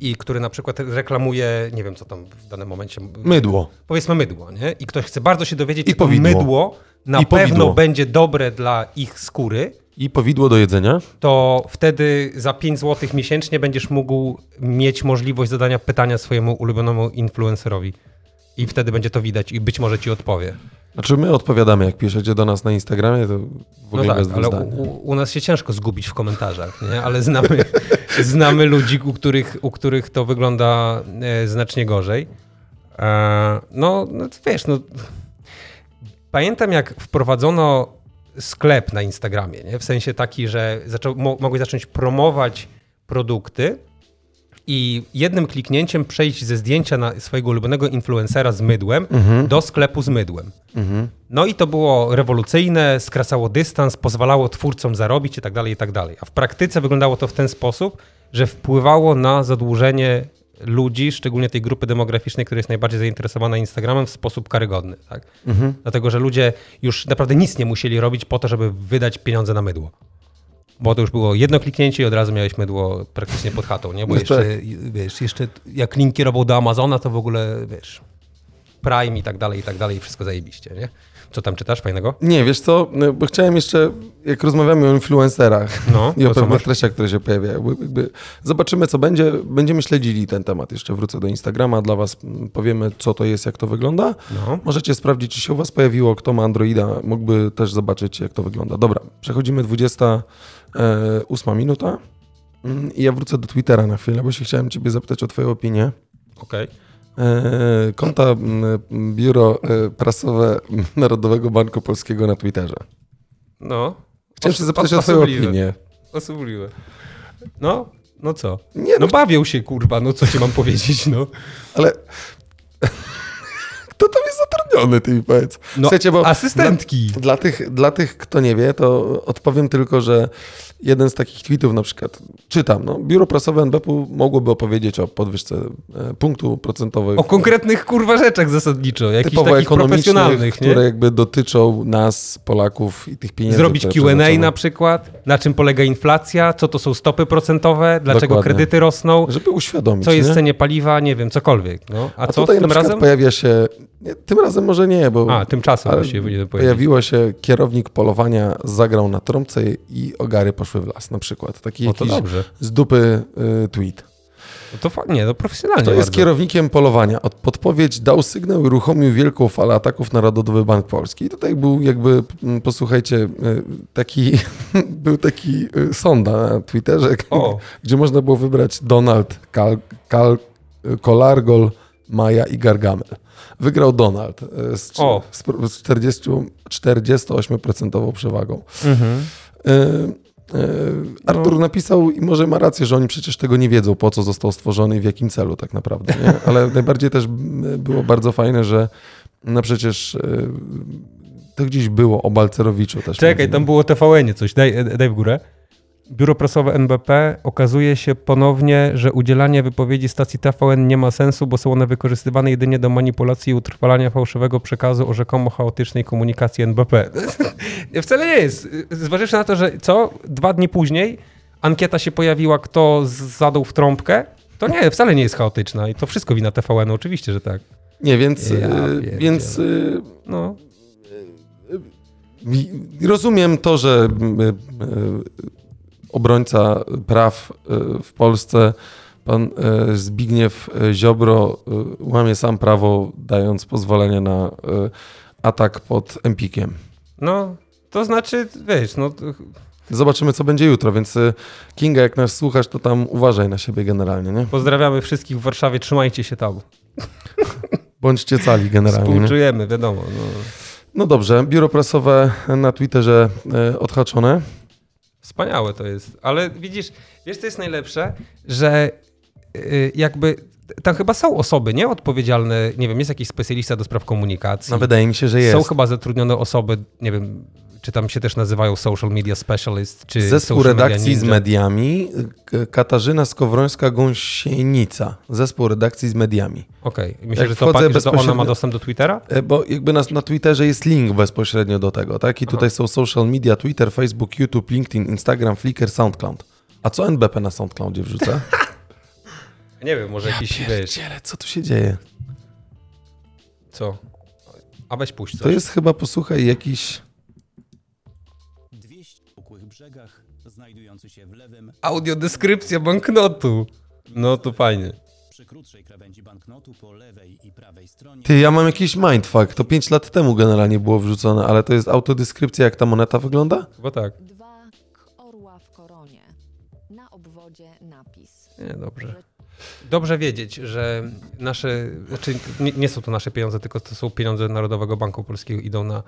i który na przykład reklamuje, nie wiem co tam w danym momencie, Mydło. powiedzmy mydło, nie? I ktoś chce bardzo się dowiedzieć, I czy to mydło na I pewno powidło. będzie dobre dla ich skóry, I powidło do jedzenia. to wtedy za 5 zł miesięcznie będziesz mógł mieć możliwość zadania pytania swojemu ulubionemu influencerowi. I wtedy będzie to widać i być może ci odpowie. Znaczy my odpowiadamy, jak piszecie do nas na Instagramie, to w No ogóle tak, bez ale u, u nas się ciężko zgubić w komentarzach, nie? ale znamy, <laughs> znamy ludzi, u których, u których to wygląda e, znacznie gorzej. E, no, no wiesz, no, pamiętam jak wprowadzono sklep na Instagramie, nie? w sensie taki, że zaczął, mo, mogłeś zacząć promować produkty i jednym kliknięciem przejść ze zdjęcia na swojego ulubionego influencera z mydłem do sklepu z mydłem. Mhm. No i to było rewolucyjne, skracało dystans, pozwalało twórcom zarobić i tak dalej, i tak dalej. A w praktyce wyglądało to w ten sposób, że wpływało na zadłużenie ludzi, szczególnie tej grupy demograficznej, która jest najbardziej zainteresowana Instagramem w sposób karygodny. Tak? Mhm. Dlatego, że ludzie już naprawdę nic nie musieli robić po to, żeby wydać pieniądze na mydło. Bo to już było jedno kliknięcie i od razu miałeś mydło praktycznie pod chatą, nie? Bo No jeszcze, tak. wiesz, jeszcze jak link kierował do Amazona, to w ogóle, wiesz, Prime i tak dalej, i tak dalej, wszystko zajebiście, nie? Co tam czytasz fajnego? Nie, wiesz co, no, bo chciałem jeszcze, jak rozmawiamy o influencerach No, i o pewnych treściach, które się pojawiają, jakby zobaczymy, co będzie. Będziemy śledzili ten temat. Jeszcze wrócę do Instagrama, dla was powiemy, co to jest, jak to wygląda. No. Możecie sprawdzić, czy się u was pojawiło, kto ma Androida, mógłby też zobaczyć, jak to wygląda. Dobra, przechodzimy 28 minuta Mm, i ja wrócę do Twittera na chwilę, bo się chciałem ciebie zapytać o twoją opinię. Okej. E, Konta mm, Biuro e, Prasowe Narodowego Banku Polskiego na Twitterze. No. Chciałem się zapytać o twoją opinię. Osobliwe. No, no co? Nie, No bawią się, kurwa, no co ci mam powiedzieć, no. ale kto tam jest zatrudniony? miliony, ty mi powiedz. No, Słuchajcie, bo asystentki. Dla, dla, tych, dla tych, kto nie wie, to odpowiem tylko, że jeden z takich tweetów na przykład, czytam, no, biuro prasowe NBP-u mogłoby opowiedzieć o podwyżce e, punktu procentowego. O konkretnych kurwa rzeczach zasadniczo, jakichś typowo takich profesjonalnych, nie? które jakby dotyczą nas, Polaków i tych pieniędzy. Zrobić Q&A na przykład, na czym polega inflacja, co to są stopy procentowe, dlaczego Dokładnie. kredyty rosną, Żeby uświadomić, co jest w cenie paliwa, nie wiem, cokolwiek. No. A, A co tutaj tym razem? pojawia się, tym razem może nie, bo A, tymczasem właściwie pojawiło się kierownik polowania, zagrał na trąbce i ogary poszły w las na przykład. Taki O, to jakiś dobrze. z dupy y, tweet. No to fa- nie, no profesjonalnie To jest bardzo. kierownikiem polowania. Od podpowiedź dał sygnał i uruchomił wielką falę ataków na Narodowy Bank Polski. I tutaj był jakby, mm, posłuchajcie, y, taki, <laughs> był taki y, sonda na Twitterze, O. <laughs> gdzie można było wybrać Donald, Kal, Kal, Kolargol, Maja i Gargamel. Wygrał Donald y, z, O. z, z 40, 48% przewagą. Mhm. Y, y, Artur napisał i może ma rację, że oni przecież tego nie wiedzą, po co został stworzony i w jakim celu tak naprawdę. Nie? <laughs> Ale najbardziej też było bardzo fajne, że no przecież to gdzieś było o Balcerowiczu też. Czekaj, tam było TVN coś, daj, daj w górę. Biuro prasowe NBP okazuje się ponownie, że udzielanie wypowiedzi stacji TVN nie ma sensu, bo są one wykorzystywane jedynie do manipulacji i utrwalania fałszywego przekazu o rzekomo chaotycznej komunikacji NBP. <laughs> Wcale nie jest. Zważywszy na to, że co? Dwa dni później ankieta się pojawiła, kto zadał w trąbkę, to nie, wcale nie jest chaotyczna i to wszystko wina TVN, oczywiście, że tak. Nie, więc, Ja y, pierdzielę. więc y, No, wi- rozumiem to, że obrońca praw y, w Polsce, pan y, Zbigniew Ziobro, y, łamie sam prawo, dając pozwolenie na atak pod Empikiem. no, to znaczy, wiesz, no, Zobaczymy, co będzie jutro, więc Kinga, jak nas słuchasz, to tam uważaj na siebie generalnie, nie? pozdrawiamy wszystkich w Warszawie, trzymajcie się tam. <laughs> Bądźcie cali generalnie. Nie? Współczujemy, wiadomo. No. No dobrze, biuro prasowe na Twitterze odhaczone. Wspaniałe to jest. Ale widzisz, wiesz co jest najlepsze? Że y, jakby tam chyba są osoby, nie? Odpowiedzialne, nie wiem, jest jakiś specjalista do spraw komunikacji. No wydaje mi się, że jest. Są chyba zatrudnione osoby, nie wiem, czy tam się też nazywają social media specialist, czy Zespół redakcji z mediami, Katarzyna Skowrońska-Gąsienica. Zespół redakcji z mediami. Okej, myślę, Jak że to, wchodzę pa- że to ona ma dostęp do Twittera? E, Bo jakby na, na Twitterze jest link bezpośrednio do tego, tak? I tutaj są social media, Twitter, Facebook, YouTube, LinkedIn, Instagram, Flickr, SoundCloud. A co NBP na SoundCloudzie wrzuca? <laughs> Nie wiem, może jakiś, wiesz, co tu się dzieje? co? A weź puść coś. To jest chyba, posłuchaj, jakiś... znajdujący się w lewym, Audiodeskrypcja banknotu. No to fajnie. przy krótszej krawędzi banknotu po lewej i prawej stronie. Ty, ja mam jakiś mindfuck. To 5 lat temu generalnie było wrzucone, ale to jest autodeskrypcja, jak ta moneta wygląda? Chyba tak. Dwa orła w koronie. Na obwodzie napis. Nie, dobrze. Dobrze wiedzieć, że nasze, znaczy nie, nie są to nasze pieniądze, tylko to są pieniądze Narodowego Banku Polskiego, idą na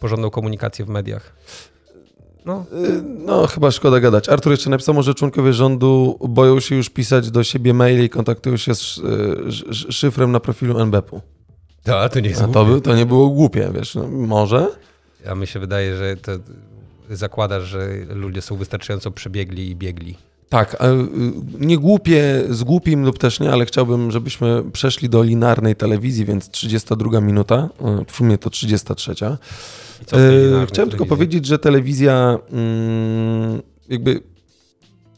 porządną komunikację w mediach. No, No, chyba szkoda gadać. Artur jeszcze napisał, może członkowie rządu boją się już pisać do siebie maile i kontaktują się z sz- szyfrem na profilu NBP-u. to, to nie jest A to, by, to nie było głupie, wiesz, no, może. A mi się wydaje, że to zakładasz, że ludzie są wystarczająco przebiegli i biegli. Tak, y, nie głupie, z głupim lub też nie, ale chciałbym, żebyśmy przeszli do linearnej telewizji, więc 32 minuta, y, w sumie to 33. Linearnej Chciałem tylko powiedzieć, że telewizja mm, jakby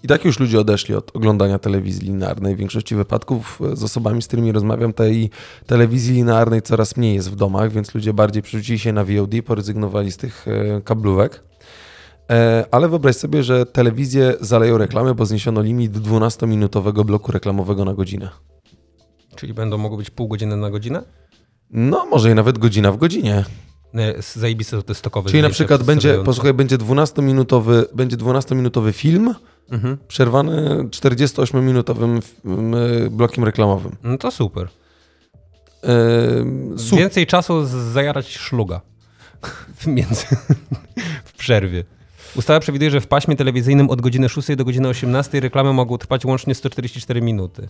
i tak już ludzie odeszli od oglądania telewizji linearnej. W większości wypadków e, z osobami, z którymi rozmawiam, tej telewizji linearnej coraz mniej jest w domach, więc ludzie bardziej przerzucili się na VOD, porezygnowali z tych e, kablówek. E, Ale wyobraź sobie, że telewizję zaleją reklamy, bo zniesiono limit 12-minutowego bloku reklamowego na godzinę. Czyli będą mogły być pół godziny na godzinę? No, może i nawet godzina w godzinie. Nie, zajebiste to te stokowe. Czyli na przykład będzie, posłuchaj, będzie 12-minutowy, będzie 12-minutowy film, Mhm. przerwany 48-minutowym f- m, blokiem reklamowym. No to super. Ehm, Super. Więcej czasu zajarać szluga <laughs> w między, w przerwie. Ustawa przewiduje, że w paśmie telewizyjnym od godziny 6 do godziny 18 reklamy mogą trwać łącznie 144 minuty.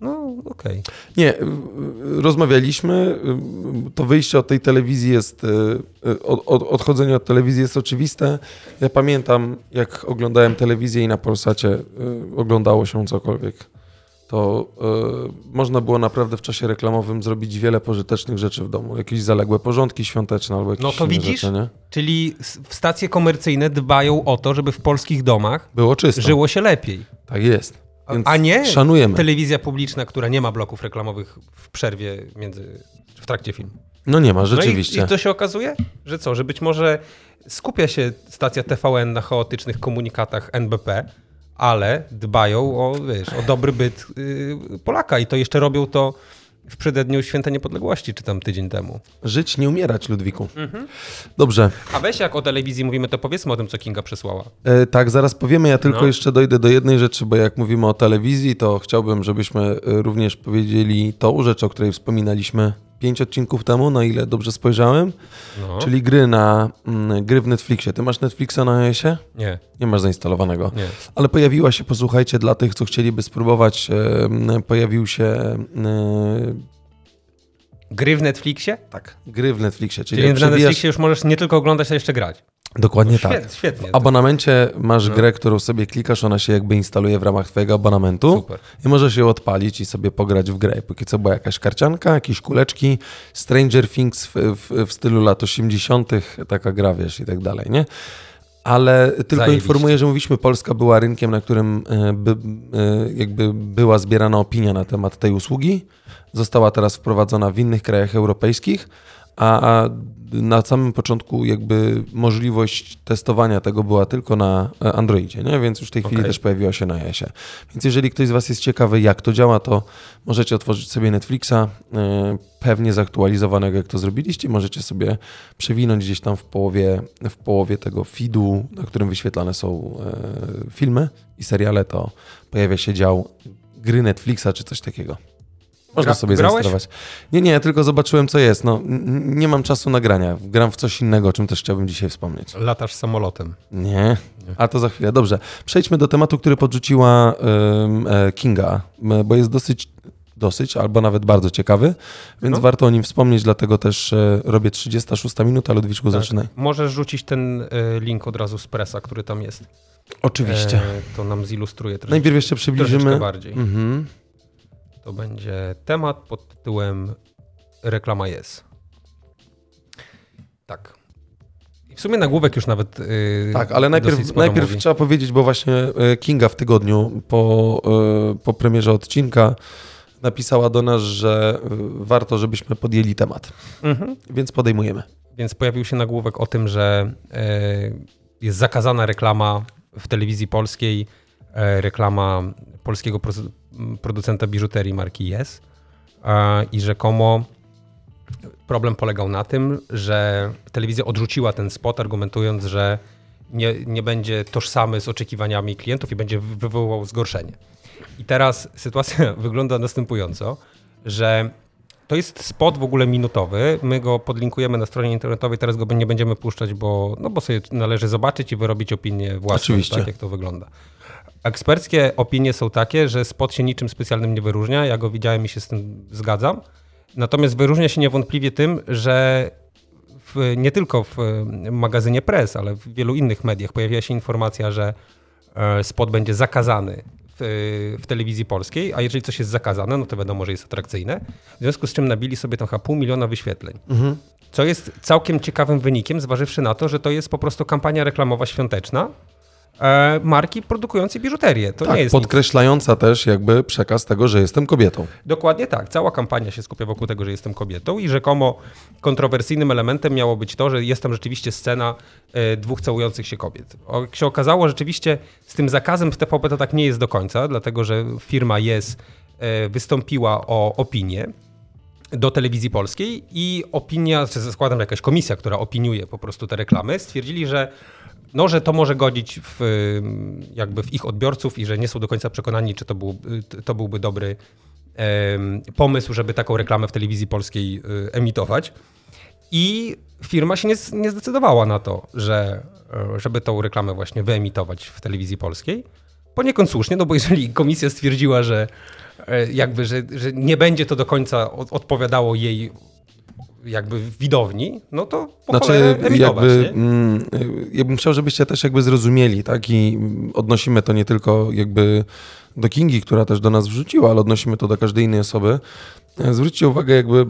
No, okej. Nie, y, y, rozmawialiśmy. y, To wyjście od tej telewizji jest, od, od, odchodzenie od telewizji jest oczywiste. Ja pamiętam, jak oglądałem telewizję i na Polsacie oglądało się cokolwiek, to y, można było naprawdę w czasie reklamowym zrobić wiele pożytecznych rzeczy w domu. Jakieś zaległe porządki świąteczne albo jakieś No to widzisz? rzeczy, nie? Czyli stacje komercyjne dbają o to, żeby w polskich domach Było czysto. żyło się lepiej. Tak jest. A- Więc A nie szanujemy. telewizja publiczna, która nie ma bloków reklamowych w przerwie między, w trakcie filmu. No nie ma, No rzeczywiście. i, I to się okazuje, że co, że być może skupia się stacja TVN na chaotycznych komunikatach NBP, ale dbają o, wiesz, o dobry byt y, Polaka i to jeszcze robią to w przededniu Święta Niepodległości, czy tam tydzień temu. Żyć, nie umierać, Ludwiku. Mhm. Dobrze. A weź jak o telewizji mówimy, to powiedzmy o tym, co Kinga przesłała. E, tak, zaraz powiemy. Ja tylko No. jeszcze dojdę do jednej rzeczy, bo jak mówimy o telewizji, to chciałbym, żebyśmy e, również powiedzieli tą rzecz, o której wspominaliśmy pięć odcinków temu, na ile dobrze spojrzałem, No. czyli gry na mm, gry w Netflixie. Ty masz Netflixa na iOSie? Nie, Nie masz zainstalowanego. nie. Ale pojawiła się, posłuchajcie, dla tych, co chcieliby spróbować, e, pojawił się e, Gry w Netflixie? tak, gry w Netflixie, czyli, Czyli jak na Netflixie już możesz nie tylko oglądać, ale jeszcze grać. Dokładnie tak. Świetnie, świetnie. W abonamencie masz No. grę, którą sobie klikasz, ona się jakby instaluje w ramach twojego abonamentu Super. i możesz ją odpalić i sobie pograć w grę. Póki co była jakaś karcianka, jakieś kuleczki, Stranger Things w, w, w stylu lat 80., taka gra, wiesz, i tak dalej, nie? Ale tylko Zajebiście. informuję, że mówiliśmy, Polska była rynkiem, na którym e, by, e, jakby była zbierana opinia na temat tej usługi. Została teraz wprowadzona w innych krajach europejskich, a, na samym początku jakby możliwość testowania tego była tylko na e, Androidzie, nie? więc już w tej chwili Okej. też pojawiła się na iOSie. Więc jeżeli ktoś z Was jest ciekawy, jak to działa, to możecie otworzyć sobie Netflixa, e, pewnie zaktualizowanego, jak to zrobiliście. Możecie sobie przewinąć gdzieś tam w połowie, w połowie tego feedu, na którym wyświetlane są e, filmy i seriale, to pojawia się dział gry Netflixa czy coś takiego. Można Gra- sobie grałeś? Nie, nie, ja tylko zobaczyłem, co jest. No, nie mam czasu na grania. Gram w coś innego, o czym też chciałbym dzisiaj wspomnieć. Latasz samolotem. Nie, a to za chwilę. Dobrze, przejdźmy do tematu, który podrzuciła e, Kinga, bo jest dosyć, dosyć albo nawet bardzo ciekawy, więc No. warto o nim wspomnieć, dlatego też e, robię 36 minuta, Ludwiczku, zaczynaj. Możesz rzucić ten y, link od razu z presa, który tam jest. Oczywiście. E, to nam zilustruje troszeczkę, Najpierw jeszcze troszeczkę przybliżymy. bardziej. Mhm. To będzie temat pod tytułem Reklama jest. Tak. I w sumie nagłówek już nawet. Yy, Tak, ale najpierw, najpierw mówi. trzeba powiedzieć, bo właśnie e, Kinga w tygodniu po, e, po premierze odcinka napisała do nas, że e, warto, żebyśmy podjęli temat, Mhm. więc podejmujemy. Więc pojawił się nagłówek o tym, że e, jest zakazana reklama w telewizji polskiej, e, reklama polskiego producenta biżuterii marki Yes i rzekomo problem polegał na tym, że telewizja odrzuciła ten spot, argumentując, że nie, nie będzie tożsamy z oczekiwaniami klientów i będzie wywoływał zgorszenie. I teraz <laughs> sytuacja wygląda następująco, że to jest spot w ogóle minutowy. My go podlinkujemy na stronie internetowej, teraz go nie będziemy puszczać, bo, no bo sobie należy zobaczyć i wyrobić opinię własną, Oczywiście. tak jak to wygląda. Eksperckie opinie są takie, że spot się niczym specjalnym nie wyróżnia. Ja go widziałem i się z tym zgadzam. Natomiast wyróżnia się niewątpliwie tym, że w, nie tylko w magazynie Press, ale w wielu innych mediach pojawiła się informacja, że e, spot będzie zakazany w, w telewizji polskiej, a jeżeli coś jest zakazane, no to wiadomo, że jest atrakcyjne. W związku z czym nabili sobie tam chyba pół miliona wyświetleń. Mhm. Co jest całkiem ciekawym wynikiem, zważywszy na to, że to jest po prostu kampania reklamowa świąteczna marki produkującej biżuterię. To nie Tak, jest nic podkreślająca też jakby przekaz tego, że jestem kobietą. Dokładnie tak. Cała kampania się skupia wokół tego, że jestem kobietą i rzekomo kontrowersyjnym elementem miało być to, że jest tam rzeczywiście scena e, dwóch całujących się kobiet. Jak się okazało, rzeczywiście z tym zakazem w TVP to tak nie jest do końca, dlatego że firma jest wystąpiła o opinię do telewizji polskiej i opinia, czy zakładam jakaś komisja, która opiniuje po prostu te reklamy, stwierdzili, że no, że to może godzić w, jakby w ich odbiorców i że nie są do końca przekonani, czy to, był, to byłby dobry pomysł, żeby taką reklamę w telewizji polskiej y, emitować. I firma się nie, nie zdecydowała na to, że, e, żeby tą reklamę właśnie wyemitować w telewizji polskiej. Poniekąd słusznie, no bo jeżeli komisja stwierdziła, że, e, jakby, że, że nie będzie to do końca od, odpowiadało jej jakby widowni, no to po Znaczy, jakby, mm, ja bym chciał, żebyście też jakby zrozumieli, tak? I odnosimy to nie tylko jakby do Kingi, która też do nas wrzuciła, ale odnosimy to do każdej innej osoby. E, Zwróćcie uwagę, jakby,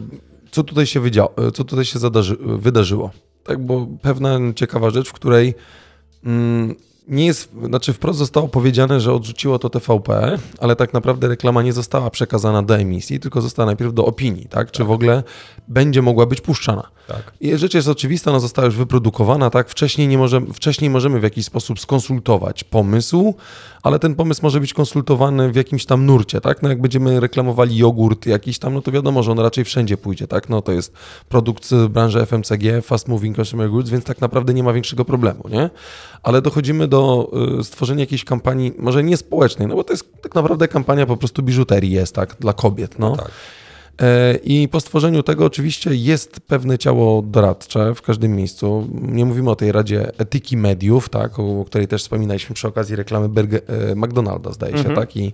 co tutaj się, wydziało, co tutaj się zadarzy, wydarzyło. Tak, bo pewna ciekawa rzecz, w której mm, nie jest, znaczy wprost zostało powiedziane, że odrzuciło to TVP, ale tak naprawdę reklama nie została przekazana do emisji, tylko została najpierw do opinii, tak? Czy w ogóle będzie mogła być puszczana. Tak. I rzecz jest oczywista, ona została już wyprodukowana, tak? Wcześniej, nie możemy, wcześniej możemy w jakiś sposób skonsultować pomysł, ale ten pomysł może być konsultowany w jakimś tam nurcie, tak? No jak będziemy reklamowali jogurt jakiś tam, no to wiadomo, że on raczej wszędzie pójdzie, tak? No to jest produkt z branży FMCG, Fast Moving Consumer Goods, więc tak naprawdę nie ma większego problemu, nie? Ale dochodzimy do y, stworzenia jakiejś kampanii, może nie społecznej, no bo to jest tak naprawdę kampania po prostu biżuterii jest, tak? Dla kobiet, no. tak. E, I po stworzeniu tego oczywiście jest pewne ciało doradcze w każdym miejscu. Nie mówimy o tej Radzie Etyki Mediów, tak, o której też wspominaliśmy przy okazji reklamy Berge, e, McDonalda, zdaje się, tak, i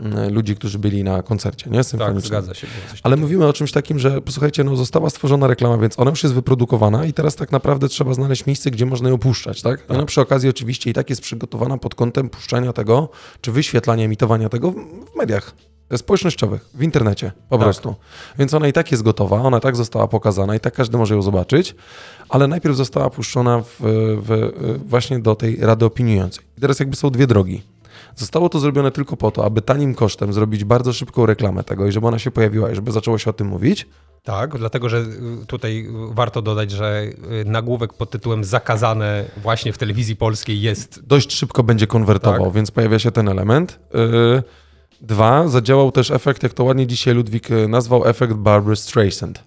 mm, ludzi, którzy byli na koncercie, nie, Tak, zgadza się. Ale mówimy o czymś takim, że posłuchajcie, no została stworzona reklama, więc ona już jest wyprodukowana i teraz tak naprawdę trzeba znaleźć miejsce, gdzie można ją puszczać, tak? Ona przy okazji oczywiście i tak jest przygotowana pod kątem puszczania tego, czy wyświetlania, emitowania tego w mediach społecznościowych, w internecie po Tak. prostu. Więc ona i tak jest gotowa, ona tak została pokazana i tak każdy może ją zobaczyć, ale najpierw została puszczona w, w, właśnie do tej rady opiniującej. I teraz jakby są dwie drogi. Zostało to zrobione tylko po to, aby tanim kosztem zrobić bardzo szybką reklamę tego i żeby ona się pojawiła i żeby zaczęło się o tym mówić. Tak, dlatego że y, tutaj y, warto dodać, że y, nagłówek pod tytułem zakazane właśnie w telewizji polskiej jest. Dość szybko będzie konwertował, Tak. więc pojawia się ten element. Yy, Dwa, zadziałał też efekt, jak to ładnie dzisiaj Ludwik y, nazwał, efekt Barbara Streisand.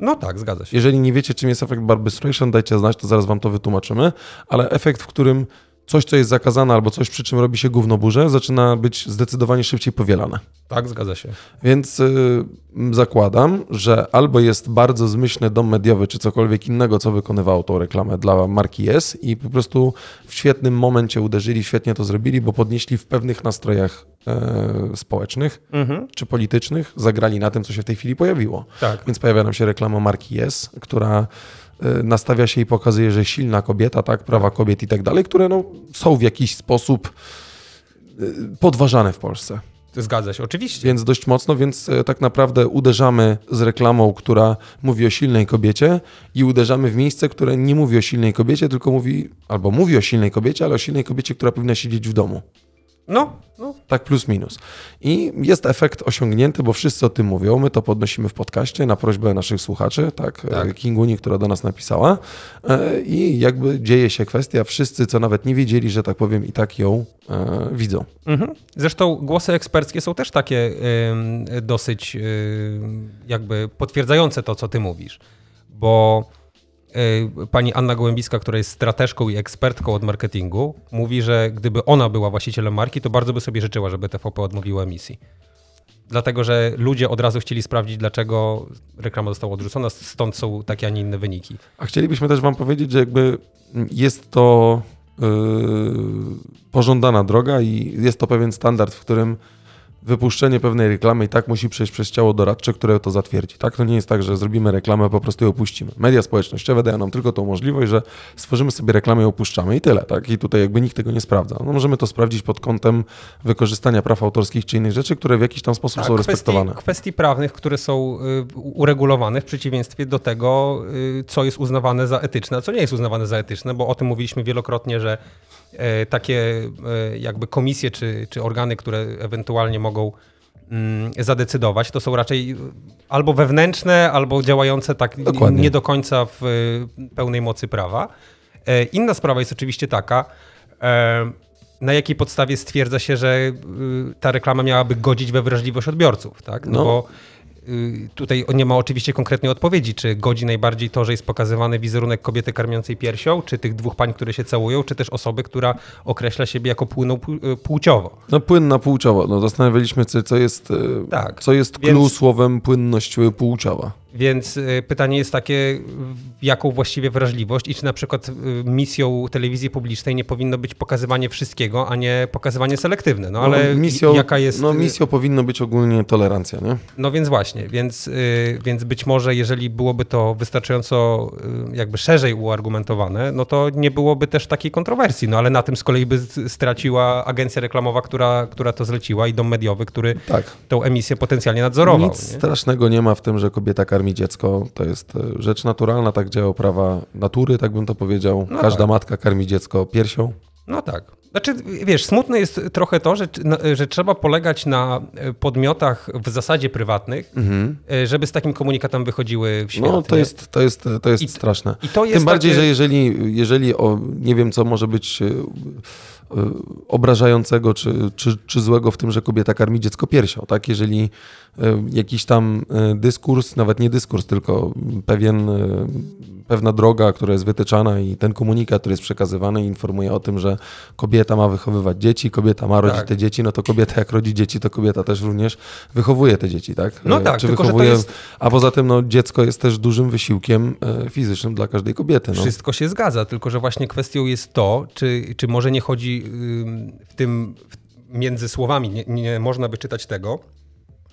No tak, zgadza się. Jeżeli nie wiecie, czym jest efekt Barbara Streisand, dajcie znać, to zaraz wam to wytłumaczymy, ale efekt, w którym coś, co jest zakazane albo coś, przy czym robi się gównoburze, zaczyna być zdecydowanie szybciej powielane. Tak, zgadza się. Więc y, zakładam, że albo jest bardzo zmyślny dom mediowy, czy cokolwiek innego, co wykonywało tą reklamę dla marki Yes i po prostu w świetnym momencie uderzyli, świetnie to zrobili, bo podnieśli w pewnych nastrojach e, społecznych Mhm. czy politycznych, zagrali na tym, co się w tej chwili pojawiło. Tak. Więc pojawia nam się reklama marki Yes, która y, nastawia się i pokazuje, że silna kobieta, tak, prawa kobiet i tak dalej, które no, są w jakiś sposób y, podważane w Polsce. Zgadza się, oczywiście. Więc dość mocno, więc e, tak naprawdę uderzamy z reklamą, która mówi o silnej kobiecie i uderzamy w miejsce, które nie mówi o silnej kobiecie, tylko mówi, albo mówi o silnej kobiecie, ale o silnej kobiecie, która powinna siedzieć w domu. No, no, Tak plus minus. I jest efekt osiągnięty, bo wszyscy o tym mówią. My to podnosimy w podcaście na prośbę naszych słuchaczy, tak, Tak. tak. Kinguni, która do nas napisała. E, I jakby dzieje się kwestia, wszyscy, co nawet nie wiedzieli, że tak powiem, i tak ją e, widzą. Mhm. Zresztą głosy eksperckie są też takie ym, dosyć ym, jakby potwierdzające to, co ty mówisz. Bo y, pani Anna Gołębiska, która jest strateżką i ekspertką od marketingu, mówi, że gdyby ona była właścicielem marki, to bardzo by sobie życzyła, żeby TVP odmówiło emisji. Dlatego, że ludzie od razu chcieli sprawdzić, dlaczego reklama została odrzucona, stąd są takie, a nie inne wyniki. A chcielibyśmy też Wam powiedzieć, że jakby jest to yy, pożądana droga i jest to pewien standard, w którym wypuszczenie pewnej reklamy i tak musi przejść przez ciało doradcze, które to zatwierdzi. Tak, to nie jest tak, że zrobimy reklamę, po prostu ją opuścimy. Media społecznościowe dają nam tylko tą możliwość, że stworzymy sobie reklamę i opuszczamy i tyle, tak? I tutaj jakby nikt tego nie sprawdza. No możemy to sprawdzić pod kątem wykorzystania praw autorskich czy innych rzeczy, które w jakiś tam sposób są Tak, kwestii, respektowane. kwestii prawnych, które są y, uregulowane w przeciwieństwie do tego, y, co jest uznawane za etyczne, a co nie jest uznawane za etyczne, bo o tym mówiliśmy wielokrotnie, że takie e, jakby komisje czy, czy organy, które ewentualnie mogą mm, zadecydować, to są raczej albo wewnętrzne, albo działające tak Dokładnie. nie do końca w pełnej mocy prawa. E, Inna sprawa jest oczywiście taka, e, na jakiej podstawie stwierdza się, że ta reklama miałaby godzić we wrażliwość odbiorców, tak? No, No. bo tutaj nie ma oczywiście konkretnej odpowiedzi, czy godzi najbardziej to, że jest pokazywany wizerunek kobiety karmiącej piersią, czy tych dwóch pań, które się całują, czy też osoby, która określa siebie jako płynną pł- y, płciowo. No płynna płciowa. No, zastanawialiśmy się, co jest, e, Tak, co jest więc- clue słowem płynność płciowa. Więc y, pytanie jest takie, jaką właściwie wrażliwość i czy na przykład y, misją telewizji publicznej nie powinno być pokazywanie wszystkiego, a nie pokazywanie selektywne. No ale misją, jaka jest... No misją powinno być ogólnie tolerancja, nie? No więc właśnie, więc, y, więc być może jeżeli byłoby to wystarczająco y, jakby szerzej uargumentowane, no to nie byłoby też takiej kontrowersji. No ale na tym z kolei by straciła agencja reklamowa, która, która to zleciła i dom mediowy, który Tak. tą emisję potencjalnie nadzorował. Nic nie? strasznego nie ma w tym, że kobieta karmi dziecko. To jest e, rzecz naturalna, tak działa prawa natury, tak bym to powiedział. No Każda tak. matka karmi dziecko piersią. No tak. Znaczy, wiesz, smutne jest trochę to, że, że trzeba polegać na e, podmiotach w zasadzie prywatnych, e, żeby z takim komunikatem wychodziły w świat. Mhm. No to nie? jest, to jest, to jest I- straszne. I to jest Tym bardziej, takie... że jeżeli, jeżeli o, nie wiem, co może być obrażającego czy, czy, czy złego w tym, że kobieta karmi dziecko piersią, tak? Jeżeli jakiś tam e, dyskurs, nawet nie dyskurs, tylko pewien, e, pewna droga, która jest wytyczana i ten komunikat, który jest przekazywany informuje o tym, że kobieta ma wychowywać dzieci, kobieta ma rodzić Tak. te dzieci, no to kobieta jak rodzi dzieci, to kobieta też również wychowuje te dzieci, tak? No E, tak, czy tylko wychowuje, jest- a poza tym no, dziecko jest też dużym wysiłkiem e, fizycznym dla każdej kobiety. No. Wszystko się zgadza, tylko że właśnie kwestią jest to, czy, czy może nie chodzi w tym między słowami, nie, nie można by czytać tego,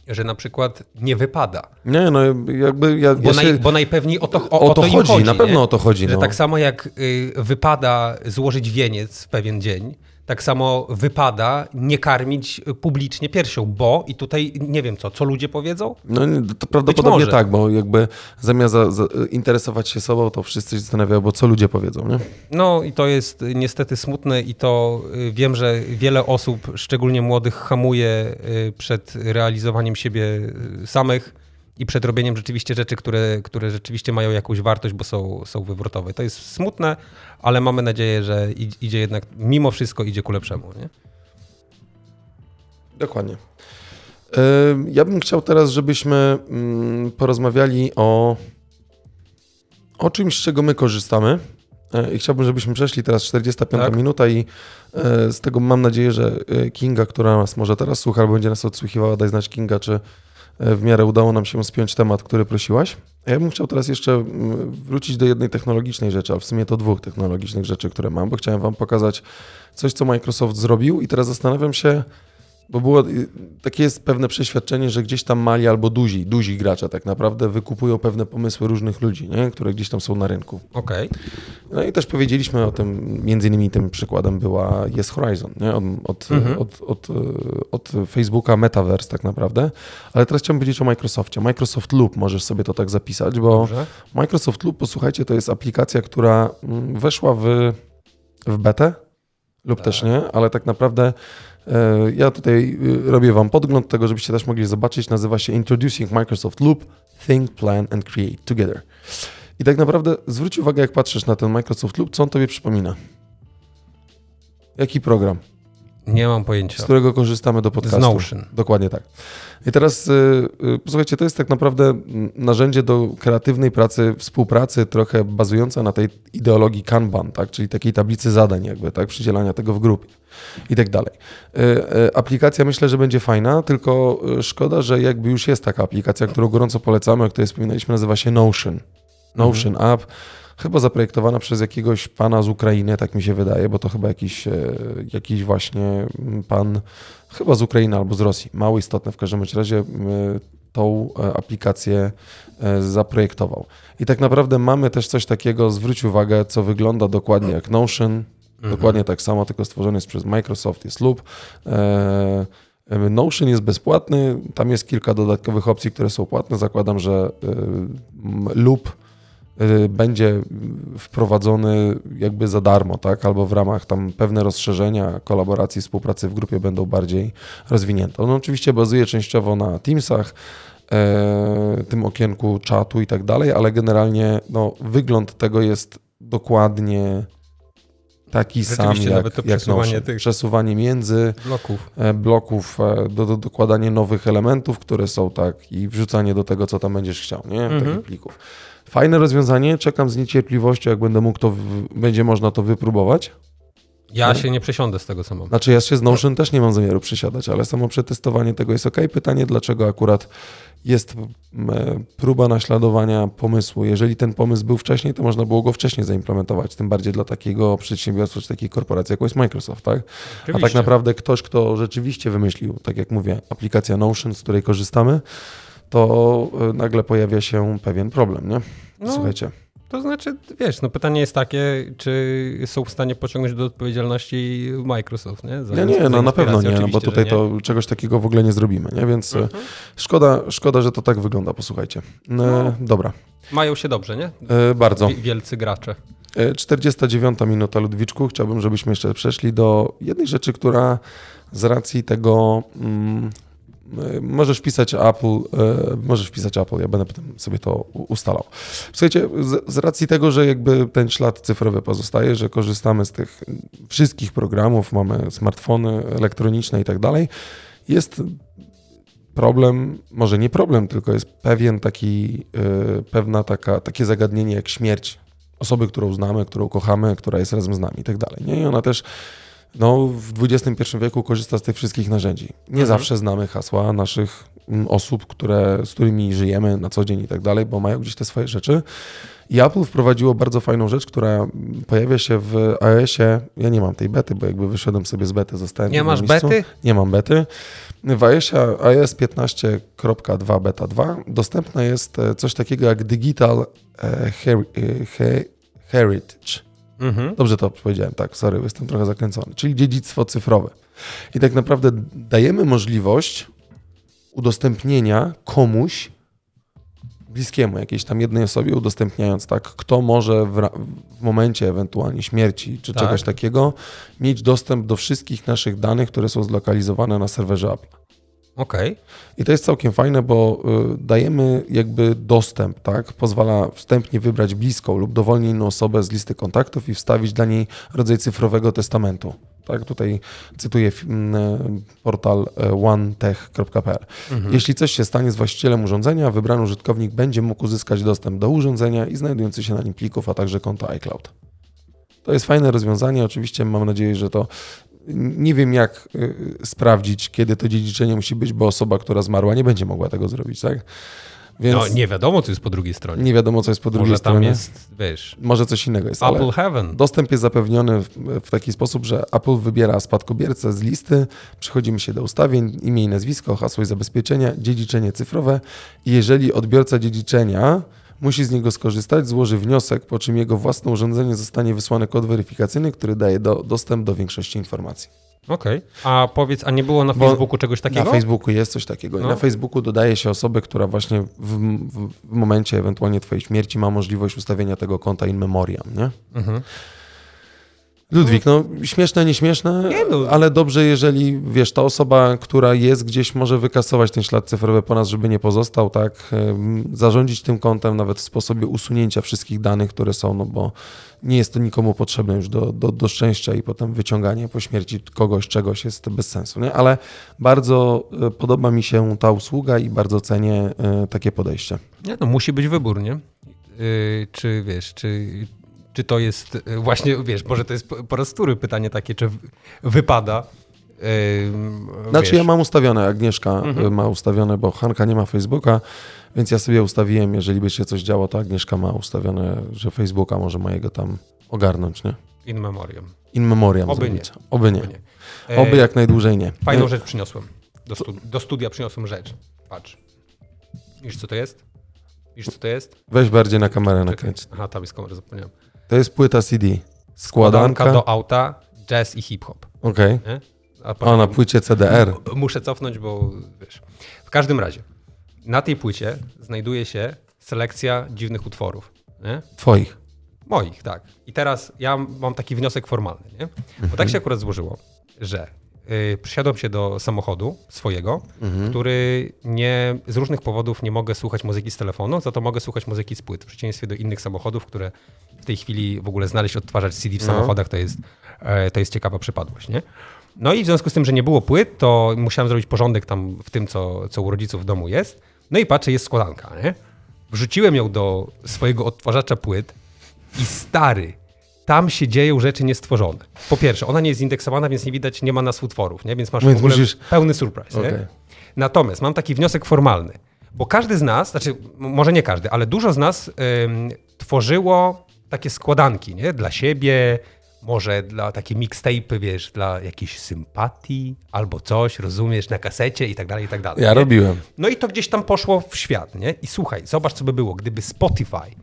że na przykład nie wypada. Nie, no jakby ja, Bo, naj, bo najpewniej o to, o, o, to to chodzi, chodzi na nie? pewno o to chodzi. Że no. tak samo jak y, wypada złożyć wieniec w pewien dzień, tak samo wypada nie karmić publicznie piersią, bo i tutaj nie wiem co, co ludzie powiedzą? No to prawdopodobnie tak, bo jakby zamiast za, za, interesować się sobą, to wszyscy się zastanawiają, bo co ludzie powiedzą, nie? No i to jest niestety smutne i to y, wiem, że wiele osób, szczególnie młodych, hamuje y, przed realizowaniem siebie y, samych i przed robieniem rzeczywiście rzeczy, które, które rzeczywiście mają jakąś wartość, bo są, są wywrotowe. To jest smutne, ale mamy nadzieję, że id- idzie jednak, mimo wszystko idzie ku lepszemu. Nie? Dokładnie. Ja bym chciał teraz, żebyśmy mm, porozmawiali o, o czymś, z czego my korzystamy. E, I chciałbym, żebyśmy przeszli teraz 45 Tak. minuta i e, z tego mam nadzieję, że e, Kinga, która nas może teraz słucha albo będzie nas odsłuchiwała, daj znać Kinga, czy w miarę udało nam się spiąć temat, który prosiłaś. Ja bym chciał teraz jeszcze mm, wrócić do jednej technologicznej rzeczy, a w sumie to dwóch technologicznych rzeczy, które mam, bo chciałem wam pokazać coś, co Microsoft zrobił i teraz zastanawiam się, bo było y, takie jest pewne przeświadczenie, że gdzieś tam mali albo duzi, duzi gracze tak naprawdę wykupują pewne pomysły różnych ludzi, nie? które gdzieś tam są na rynku. Okej. No i też powiedzieliśmy o tym, między innymi tym przykładem była Yes Horizon, nie? Od, od, Mhm. od, od, od Facebooka Metaverse tak naprawdę. Ale teraz chciałbym powiedzieć o Microsoftie. Microsoft Loop, możesz sobie to tak zapisać, bo Dobrze. Microsoft Loop, posłuchajcie, to jest aplikacja, która mm, weszła w, w betę lub też nie, ale tak naprawdę ja tutaj y, robię wam podgląd tego, żebyście też mogli zobaczyć. Nazywa się Introducing Microsoft Loop, Think, Plan and Create Together. I tak naprawdę zwróć uwagę, jak patrzysz na ten Microsoft Loop, co on tobie przypomina. Jaki program, Nie mam z pojęcia. którego korzystamy do podcastu? Z Notion. Dokładnie tak. I teraz y, y, posłuchajcie, to jest tak naprawdę mm, narzędzie do kreatywnej pracy, współpracy, trochę bazująca na tej ideologii Kanban, tak? czyli takiej tablicy zadań, jakby, tak? przydzielania tego w grupie i tak dalej. Y, Aplikacja myślę, że będzie fajna, tylko szkoda, że jakby już jest taka aplikacja, którą gorąco polecamy, o której wspominaliśmy, nazywa się Notion. Notion App. Chyba zaprojektowana przez jakiegoś pana z Ukrainy, tak mi się wydaje, bo to chyba jakiś, e, jakiś właśnie mm, pan, chyba z Ukrainy albo z Rosji. Mało istotne w każdym razie tą e, aplikację e, zaprojektował. I tak naprawdę mamy też coś takiego, zwróć uwagę, co wygląda dokładnie jak Notion, dokładnie tak samo, tylko stworzony jest przez Microsoft, jest. E, Notion jest bezpłatny, tam jest kilka dodatkowych opcji, które są płatne. Zakładam, że y, będzie wprowadzony jakby za darmo, tak? Albo w ramach tam pewne rozszerzenia kolaboracji, współpracy w grupie będą bardziej rozwinięte. On oczywiście bazuje częściowo na Teamsach, e, tym okienku czatu i tak dalej, ale generalnie no, wygląd tego jest dokładnie taki sam jak, jak tych- Przesuwanie między Bloków. e, bloków, e, do, do dokładanie nowych elementów, które są tak i wrzucanie do tego, co tam będziesz chciał, nie? Mhm. Takich plików. Fajne rozwiązanie, czekam z niecierpliwością, jak będę mógł to, w, będzie można to wypróbować. Ja Nie? się nie przesiądę z tego, co mam. Znaczy ja się z Notion też nie mam zamiaru przysiadać, ale samo przetestowanie tego jest ok. Pytanie, dlaczego akurat jest e, próba naśladowania pomysłu. Jeżeli ten pomysł był wcześniej, to można było go wcześniej zaimplementować, tym bardziej dla takiego przedsiębiorstwa czy takiej korporacji, jaką jest Microsoft, tak? A Oczywiście. tak naprawdę ktoś, kto rzeczywiście wymyślił, tak jak mówię, aplikacja Notion, z której korzystamy, to e, nagle pojawia się pewien problem, nie? No, Słuchajcie. To znaczy, wiesz, no pytanie jest takie, czy są w stanie pociągnąć do odpowiedzialności Microsoft, nie? Za, Nie, nie, no na pewno nie, no bo tutaj nie. to czegoś takiego w ogóle nie zrobimy, nie? Więc e, Mhm. szkoda, szkoda, że to tak wygląda, posłuchajcie. E, No. Dobra, Mają się dobrze, nie? e, bardzo. Wi- Wielcy gracze. E, 49 minuta Ludwiczku. Chciałbym, żebyśmy jeszcze przeszli do jednej rzeczy, która z racji tego. E, Możesz wpisać Apple, e, możesz wpisać Apple, ja będę potem sobie to ustalał. Słuchajcie, z, z racji tego, że jakby ten ślad cyfrowy pozostaje, że korzystamy z tych wszystkich programów, mamy smartfony elektroniczne i tak dalej, jest problem, może nie problem, tylko jest pewien taki, e, pewna taka, takie zagadnienie jak śmierć osoby, którą znamy, którą kochamy, która jest razem z nami i tak dalej. Nie? I ona też no, w XXI wieku korzysta z tych wszystkich narzędzi. Nie Mhm. zawsze znamy hasła naszych mm, osób, które, z którymi żyjemy na co dzień i tak dalej, bo mają gdzieś te swoje rzeczy. I Apple wprowadziło bardzo fajną rzecz, która pojawia się w iOSie. Ja nie mam tej bety, bo jakby wyszedłem sobie z bety, zostałem Nie masz miejscu. bety? Nie mam bety. W iOSie iOS 15.2 beta 2 dostępne jest e, coś takiego jak Digital e, e, He- Heritage. Mhm. Dobrze to powiedziałem, tak, sorry, jestem trochę zakręcony. Czyli dziedzictwo cyfrowe. I tak naprawdę dajemy możliwość udostępnienia komuś bliskiemu, jakiejś tam jednej osobie, udostępniając tak, kto może w, w momencie ewentualnie śmierci czy Tak. czegoś takiego mieć dostęp do wszystkich naszych danych, które są zlokalizowane na serwerze Apple. Okej. I to jest całkiem fajne, bo y, dajemy jakby dostęp, tak? Pozwala wstępnie wybrać bliską lub dowolnie inną osobę z listy kontaktów i wstawić dla niej rodzaj cyfrowego testamentu. Tak, tutaj cytuję fi- m, e, portal e, onetech.pl. Mhm. Jeśli coś się stanie z właścicielem urządzenia, wybrany użytkownik będzie mógł uzyskać dostęp do urządzenia i znajdujących się na nim plików, a także konta iCloud. To jest fajne rozwiązanie. Oczywiście mam nadzieję, że to nie wiem, jak y, sprawdzić, kiedy to dziedziczenie musi być, bo osoba, która zmarła, nie będzie mogła tego zrobić, tak? Więc No nie wiadomo, co jest po drugiej stronie. nie wiadomo, co jest po drugiej Może tam stronie. jest, wiesz, Może coś innego jest. Apple Heaven. Dostęp jest zapewniony w, w taki sposób, że Apple wybiera spadkobiercę z listy, przechodzimy się do ustawień, imię i nazwisko, hasło i zabezpieczenia, dziedziczenie cyfrowe i jeżeli odbiorca dziedziczenia musi z niego skorzystać, złoży wniosek, po czym jego własne urządzenie zostanie wysłany kod weryfikacyjny, który daje do, dostęp do większości informacji. Okej. A powiedz, a nie było na Bo Facebooku czegoś takiego? Na Facebooku jest coś takiego. I No. na Facebooku dodaje się osobę, która właśnie w, w, w momencie ewentualnie twojej śmierci ma możliwość ustawienia tego konta in memoriam, nie? Mhm. Ludwik, no śmieszne, nieśmieszne, Nie no. ale dobrze, jeżeli wiesz, ta osoba, która jest gdzieś, może wykasować ten ślad cyfrowy po nas, żeby nie pozostał, tak, zarządzić tym kontem nawet w sposobie usunięcia wszystkich danych, które są, no bo nie jest to nikomu potrzebne już do, do, do szczęścia i potem wyciąganie po śmierci kogoś, czegoś jest bez sensu, nie? Ale bardzo e, podoba mi się ta usługa i bardzo cenię e, takie podejście. Nie, no musi być wybór, nie? Yy, czy wiesz, czy, czy to jest yy, właśnie, wiesz, może to jest po, raz wtóry pytanie takie, czy wypada. Yy, Znaczy wiesz, ja mam ustawione, Agnieszka Mhm. y, ma ustawione, bo Hanka nie ma Facebooka, więc ja sobie ustawiłem, jeżeli by się coś działo, to Agnieszka ma ustawione, że Facebooka może mojego tam ogarnąć, nie? In memoriam. In memoriam Oby zrobić. Oby nie. Oby nie. Oby jak najdłużej nie. Fajną Nie. rzecz przyniosłem. Do, stu- do studia przyniosłem rzecz. Patrz. Wiesz, co to jest? Wiesz, co to jest? Weź bardziej na kamerę nakręć. Aha, tam jest kamera, zapomniałem. To jest płyta CD. Składanka Składanka. do auta, jazz i hip-hop. Okej. Nie? A A na płycie CDR. Muszę cofnąć, bo wiesz. W każdym razie, na tej płycie znajduje się selekcja dziwnych utworów. Nie? Twoich. Moich, tak. I teraz ja mam taki wniosek formalny, nie? Bo tak się akurat złożyło, że yy, przysiadłem się do samochodu swojego, który nie, z różnych powodów nie mogę słuchać muzyki z telefonu, za to mogę słuchać muzyki z płyt, w przeciwieństwie do innych samochodów, które w tej chwili w ogóle znaleźć odtwarzacz CD w No. samochodach to jest, e, to jest ciekawa przypadłość, nie? No i w związku z tym, że nie było płyt, to musiałem zrobić porządek tam w tym, co, co u rodziców w domu jest. No i patrzę, jest składanka, nie? Wrzuciłem ją do swojego odtwarzacza płyt i stary, tam się dzieją rzeczy niestworzone. Po pierwsze, ona nie jest indeksowana, więc nie widać, nie ma nas utworów, nie? więc masz Więc w ogóle musisz- pełny surprise. Nie? Natomiast mam taki wniosek formalny, bo każdy z nas, znaczy może nie każdy, ale dużo z nas ym, tworzyło takie składanki, nie? Dla siebie, może dla takie mixtape'y, wiesz, dla jakiejś sympatii albo coś, rozumiesz, na kasecie i tak dalej, i tak dalej. Ja nie? robiłem. No i to gdzieś tam poszło w świat, nie? I słuchaj, zobacz, co by było, gdyby Spotify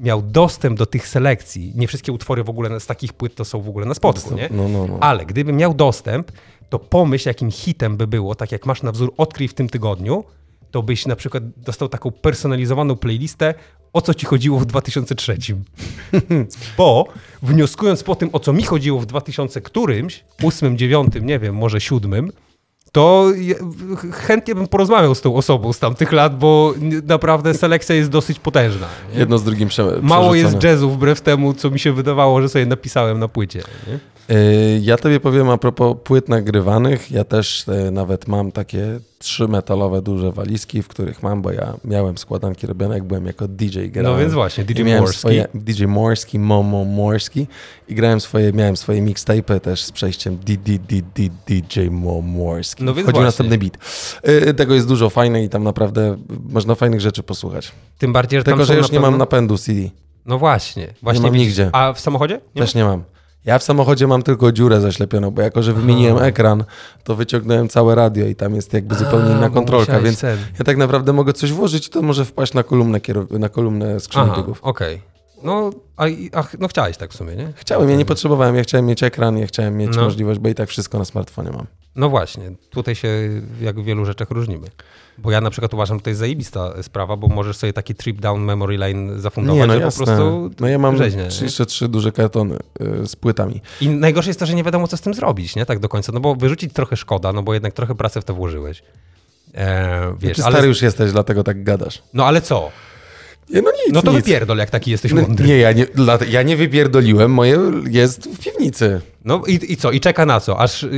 miał dostęp do tych selekcji. Nie wszystkie utwory w ogóle z takich płyt to są w ogóle na spotku, nie? No, no, no. Ale gdyby miał dostęp, to pomyśl, jakim hitem by było, tak jak masz na wzór Odkryj w tym tygodniu, to byś na przykład dostał taką personalizowaną playlistę o co ci chodziło w 2003. <laughs> Bo wnioskując po tym, o co mi chodziło w 2000 którymś, 8, 9, nie wiem, może 7, to chętnie bym porozmawiał z tą osobą z tamtych lat, bo naprawdę selekcja jest dosyć potężna. nie? Jedno z drugim prze, Mało jest jazzu wbrew temu, co mi się wydawało, że sobie napisałem na płycie. Nie? Yy, Ja tobie powiem a propos płyt nagrywanych. Ja też e, nawet mam takie trzy metalowe duże walizki, w których mam, bo ja miałem składanki robione, jak byłem jako DJ. Grałem. No więc właśnie, DJ Morski. Swoje, DJ Morski, Momo Morski i grałem swoje, miałem swoje mixtape'y też z przejściem DJ Mo Morski. No więc właśnie. następny beat. Yy, Tego jest dużo fajne i tam naprawdę można fajnych rzeczy posłuchać. Tym bardziej, że Tylko, że już nie mam napędu CD. No właśnie. właśnie mam widzisz. nigdzie. A w samochodzie? Nie Też nie mam. Ja w samochodzie mam tylko dziurę zaślepioną, bo jako, że wymieniłem ekran, to wyciągnąłem całe radio i tam jest jakby zupełnie A, inna kontrolka, więc ten. ja tak naprawdę mogę coś włożyć i to może wpaść na kolumnę, kierow- na kolumnę skrzyni Aha, biegów. okej. No, a, ach, no chciałeś tak w sumie, nie? Chciałem, ja nie potrzebowałem, ja chciałem mieć ekran, ja chciałem mieć No. możliwość, bo i tak wszystko na smartfonie mam. No właśnie, tutaj się jak w wielu rzeczach różnimy. Bo ja na przykład uważam, że to jest zajebista sprawa, bo możesz sobie taki trip down memory lane zafundować, Nie, no że jasne. po prostu no ja mam rzeźnie, trzy, nie? jeszcze trzy duże kartony y, z płytami. I najgorsze jest to, że nie wiadomo, co z tym zrobić, nie? Tak do końca. No bo wyrzucić trochę szkoda, no bo jednak trochę pracy w to włożyłeś. E, wiesz, Ty ale, stary już jesteś, dlatego tak gadasz. No ale co? Nie, no nic, No to nic. wypierdol, jak taki jesteś No, mądry. nie, ja nie, ja nie wypierdoliłem, moje jest w piwnicy. No i, i co? I czeka na co? Aż, y,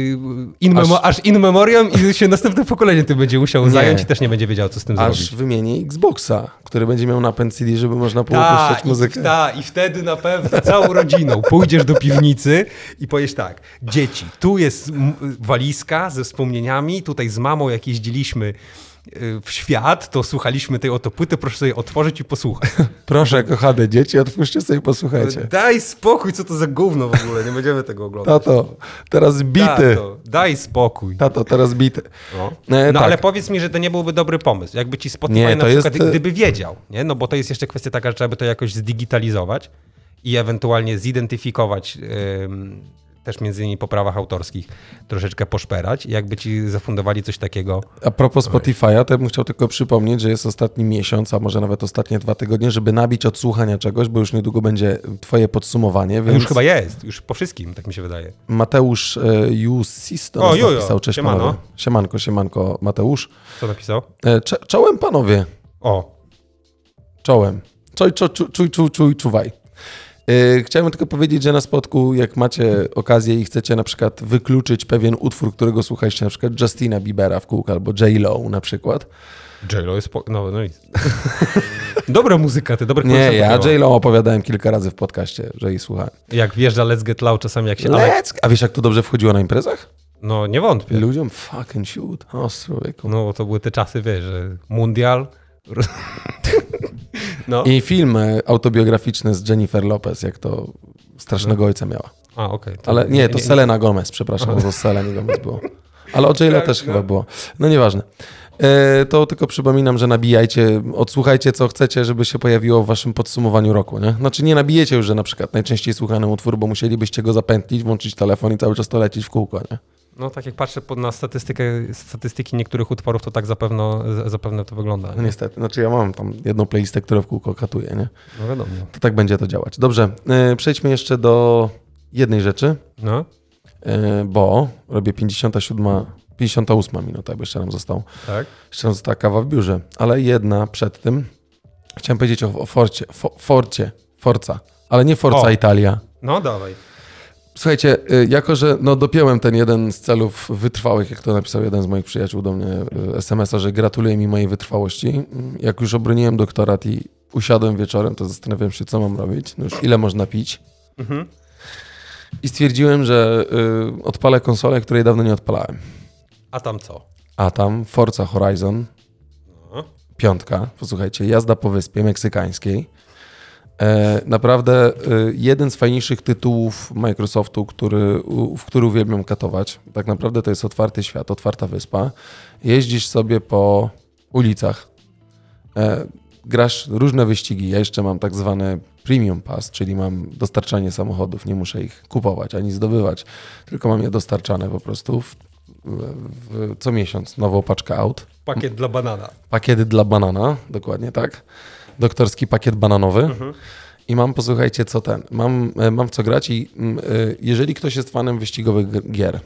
in, Aż- memo- aż in memoriam i się następne pokolenie tym będzie musiał Nie. zająć i też nie będzie wiedział, co z tym Aż zrobić. wymienię Xboxa, który będzie miał napęd CD, żeby można było Ta, puszczać muzykę. I, ta, I wtedy na pewno całą rodziną pójdziesz do piwnicy i powiesz tak, dzieci, tu jest walizka ze wspomnieniami, tutaj z mamą jak jeździliśmy w świat, to słuchaliśmy tej oto płyty, proszę sobie otworzyć i posłuchać. <laughs> Proszę, kochane dzieci, otwórzcie sobie i posłuchajcie. Daj spokój, co to za gówno w ogóle, nie będziemy tego oglądać. Tato, teraz bity. Tato, daj spokój. Tato, teraz bity. No, E, no tak. ale powiedz mi, że to nie byłby dobry pomysł. Jakby ci Spotify Nie, na przykład, jest- gdyby wiedział, nie? no bo to jest jeszcze kwestia taka, że trzeba by to jakoś zdigitalizować i ewentualnie zidentyfikować ym, też między innymi po prawach autorskich troszeczkę poszperać jakby ci zafundowali coś takiego. A propos Spotify'a, to ja bym chciał tylko przypomnieć, że jest ostatni miesiąc, a może nawet ostatnie dwa tygodnie, żeby nabić odsłuchania czegoś, bo już niedługo będzie twoje podsumowanie, więc Już chyba jest, już po wszystkim, tak mi się wydaje. Mateusz e, Jusisto O, nas jojo, napisał. Cześć siemano. panowie. Siemanko, siemanko Mateusz. Co napisał? E, cze, czołem panowie, O, czołem. Czo, czuj, czuj, czuj, czuj, czuwaj. Yy, Chciałem tylko powiedzieć, że na spotku, jak macie okazję i chcecie na przykład wykluczyć pewien utwór, którego słuchaliście, na przykład Justina Biebera w kółko albo J-Lo na przykład. J-Lo jest... Po... No, no i... <laughs> Dobra muzyka, ty, dobry Nie, ja J-Lo opowiadałem kilka razy w podcaście, że jej słuchałem. Jak wjeżdża Let's Get Loud czasami jak się... Let's... A wiesz, jak to dobrze wchodziło na imprezach? No nie wątpię. Ludziom fucking shoot. O, człowieku. No to były te czasy, wiesz, że mundial. <laughs> No. I film autobiograficzny z Jennifer Lopez, jak to strasznego ojca miała. A, okej. To Ale nie, to Selena Gomez, przepraszam, bo Selena Gomez było. Ale o J-Lo Tak, też no. chyba było. No nieważne. E, to tylko przypominam, że nabijajcie, odsłuchajcie co chcecie, żeby się pojawiło w waszym podsumowaniu roku, nie? Znaczy nie nabijecie już, że na przykład najczęściej słuchany utwór, bo musielibyście go zapętlić, włączyć telefon i cały czas to lecieć w kółko, nie? No tak jak patrzę na statystykę, statystyki niektórych utworów, to tak zapewne, zapewne to wygląda. No niestety. Znaczy ja mam tam jedną playlistę, która w kółko katuje, nie? No wiadomo. To tak będzie to działać. Dobrze, e, przejdźmy jeszcze do jednej rzeczy, No, e, bo robię 57, 58 minuta, bo jeszcze nam został. tak. Jeszcze nam została kawa w biurze, ale jedna przed tym. Chciałem powiedzieć o, o Forcie, fo, Forcie, Forza, ale nie Forza O. Italia. No dawaj. Słuchajcie, y, jako że no, dopiąłem ten jeden z celów wytrwałych, jak to napisał jeden z moich przyjaciół do mnie y, SMS-a, że gratuluje mi mojej wytrwałości. Jak już obroniłem doktorat i usiadłem wieczorem, to zastanawiałem się, co mam robić. No już ile można pić. Mhm. I stwierdziłem, że y, odpalę konsolę, której dawno nie odpalałem. A tam co? A tam Forza Horizon, No. piątka, posłuchajcie, jazda po wyspie meksykańskiej. E, naprawdę e, jeden z fajniejszych tytułów Microsoftu, który, w który uwielbiam katować. Tak naprawdę to jest otwarty świat, otwarta wyspa. Jeździsz sobie po ulicach, e, grasz różne wyścigi. Ja jeszcze mam tak zwany premium pass, czyli mam dostarczanie samochodów. Nie muszę ich kupować ani zdobywać, tylko mam je dostarczane po prostu w, w, co miesiąc nową paczkę aut. Pakiet dla banana. Pakiet dla banana, dokładnie tak. Doktorski pakiet bananowy. I mam, posłuchajcie, co ten. Mam, e, mam w co grać i mm, e, jeżeli ktoś jest fanem wyścigowych gier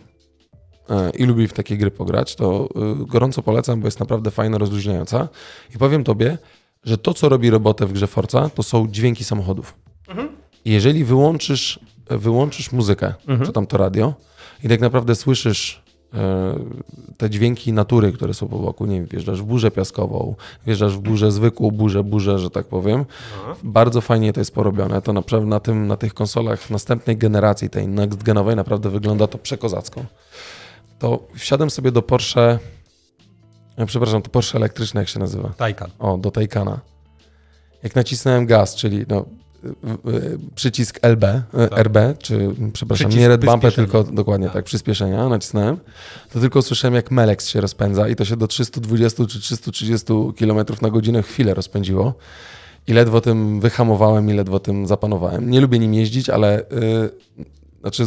e, i lubi w takie gry pograć, to gorąco polecam, bo jest naprawdę fajna, rozluźniająca. I powiem tobie, że to, co robi robotę w grze Forza, to są dźwięki samochodów. I jeżeli wyłączysz, wyłączysz muzykę, czy tam to radio, i tak naprawdę słyszysz te dźwięki natury, które są po boku, nie wiem, wjeżdżasz w burzę piaskową, wjeżdżasz w burzę zwykłą, burzę, burzę, że tak powiem. Bardzo fajnie to jest porobione. To naprawdę na, tym, na tych konsolach następnej generacji, tej next genowej, naprawdę wygląda to przekozacko. To wsiadłem sobie do Porsche, e, przepraszam, to Porsche elektryczne, jak się nazywa? Taycan. O, do Taycana. Jak nacisnąłem gaz, czyli no, przycisk LB, y, RB, czy przepraszam, Przycisk nie red bumper, tylko dokładnie tak. przyspieszenia, nacisnąłem, to tylko słyszałem jak Melex się rozpędza i to się do 320 czy 330 km na godzinę chwilę rozpędziło. I ledwo tym wyhamowałem i ledwo tym zapanowałem. Nie lubię nim jeździć, ale y, znaczy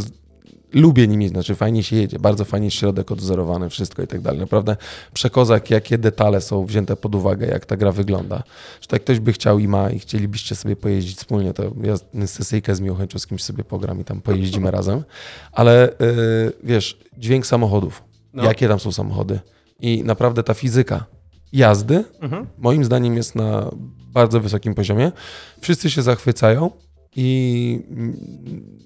lubię nim jeździć, znaczy fajnie się jedzie, bardzo fajnie środek odwzorowany, wszystko i tak dalej. Naprawdę przekozak, jakie detale są wzięte pod uwagę, jak ta gra wygląda. Że tak ktoś by chciał i ma i chcielibyście sobie pojeździć wspólnie, to ja sesyjkę z miłą chęcią z kimś sobie pogram i tam pojeździmy <laughs> razem. Ale y, wiesz, dźwięk samochodów, No. jakie tam są samochody i naprawdę ta fizyka jazdy Mhm. moim zdaniem jest na bardzo wysokim poziomie. Wszyscy się zachwycają i mm,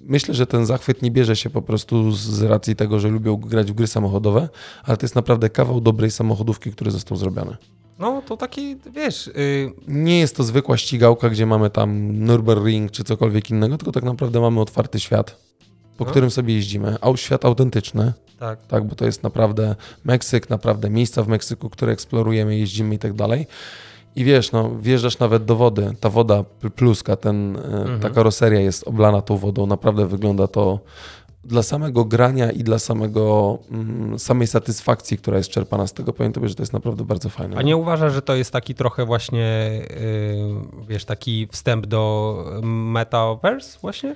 myślę, że ten zachwyt nie bierze się po prostu z racji tego, że lubią grać w gry samochodowe, ale to jest naprawdę kawał dobrej samochodówki, który został zrobiony. No to taki, wiesz, y, Nie jest to zwykła ścigałka, gdzie mamy tam Nürburgring czy cokolwiek innego, tylko tak naprawdę mamy otwarty świat, po No. którym sobie jeździmy. A świat autentyczny, tak. tak, bo to jest naprawdę Meksyk, naprawdę miejsca w Meksyku, które eksplorujemy, jeździmy i tak dalej. I wiesz, no, wjeżdżasz nawet do wody, ta woda pl- pluska, ten, e, ta karoseria jest oblana tą wodą, naprawdę wygląda to dla samego grania i dla samego, mm, samej satysfakcji, która jest czerpana z tego, powiem tobie, że to jest naprawdę bardzo fajne. A nie uważasz, że to jest taki trochę właśnie, y, wiesz, taki wstęp do metaverse właśnie?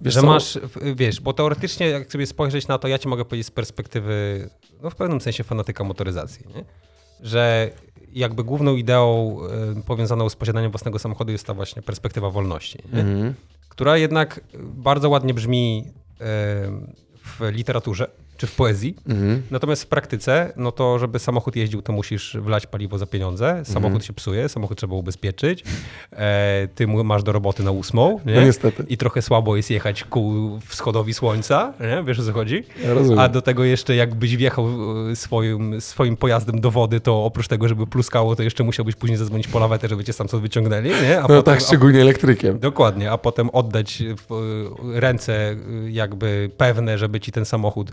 Wiesz że co? masz, wiesz, bo teoretycznie jak sobie spojrzeć na to, ja ci mogę powiedzieć z perspektywy, no w pewnym sensie fanatyka motoryzacji, nie? że jakby główną ideą y, powiązaną z posiadaniem własnego samochodu jest ta właśnie perspektywa wolności? Mhm. która jednak bardzo ładnie brzmi y, w literaturze czy w poezji, Mhm. Natomiast w praktyce, no to żeby samochód jeździł, to musisz wlać paliwo za pieniądze. Samochód Mhm. się psuje, samochód trzeba ubezpieczyć. E, ty masz do roboty na ósmą, nie? No niestety. I trochę słabo jest jechać ku wschodowi słońca, nie? Wiesz o co chodzi? Ja rozumiem. A do tego jeszcze jakbyś wjechał e, swoim, swoim pojazdem do wody, to oprócz tego, żeby pluskało, to jeszcze musiałbyś później zadzwonić po lawetę, żeby cię stamtąd wyciągnęli, nie? A No tak, szczególnie elektrykiem. Dokładnie, a potem oddać w e, ręce e, jakby pewne, żeby ci ten samochód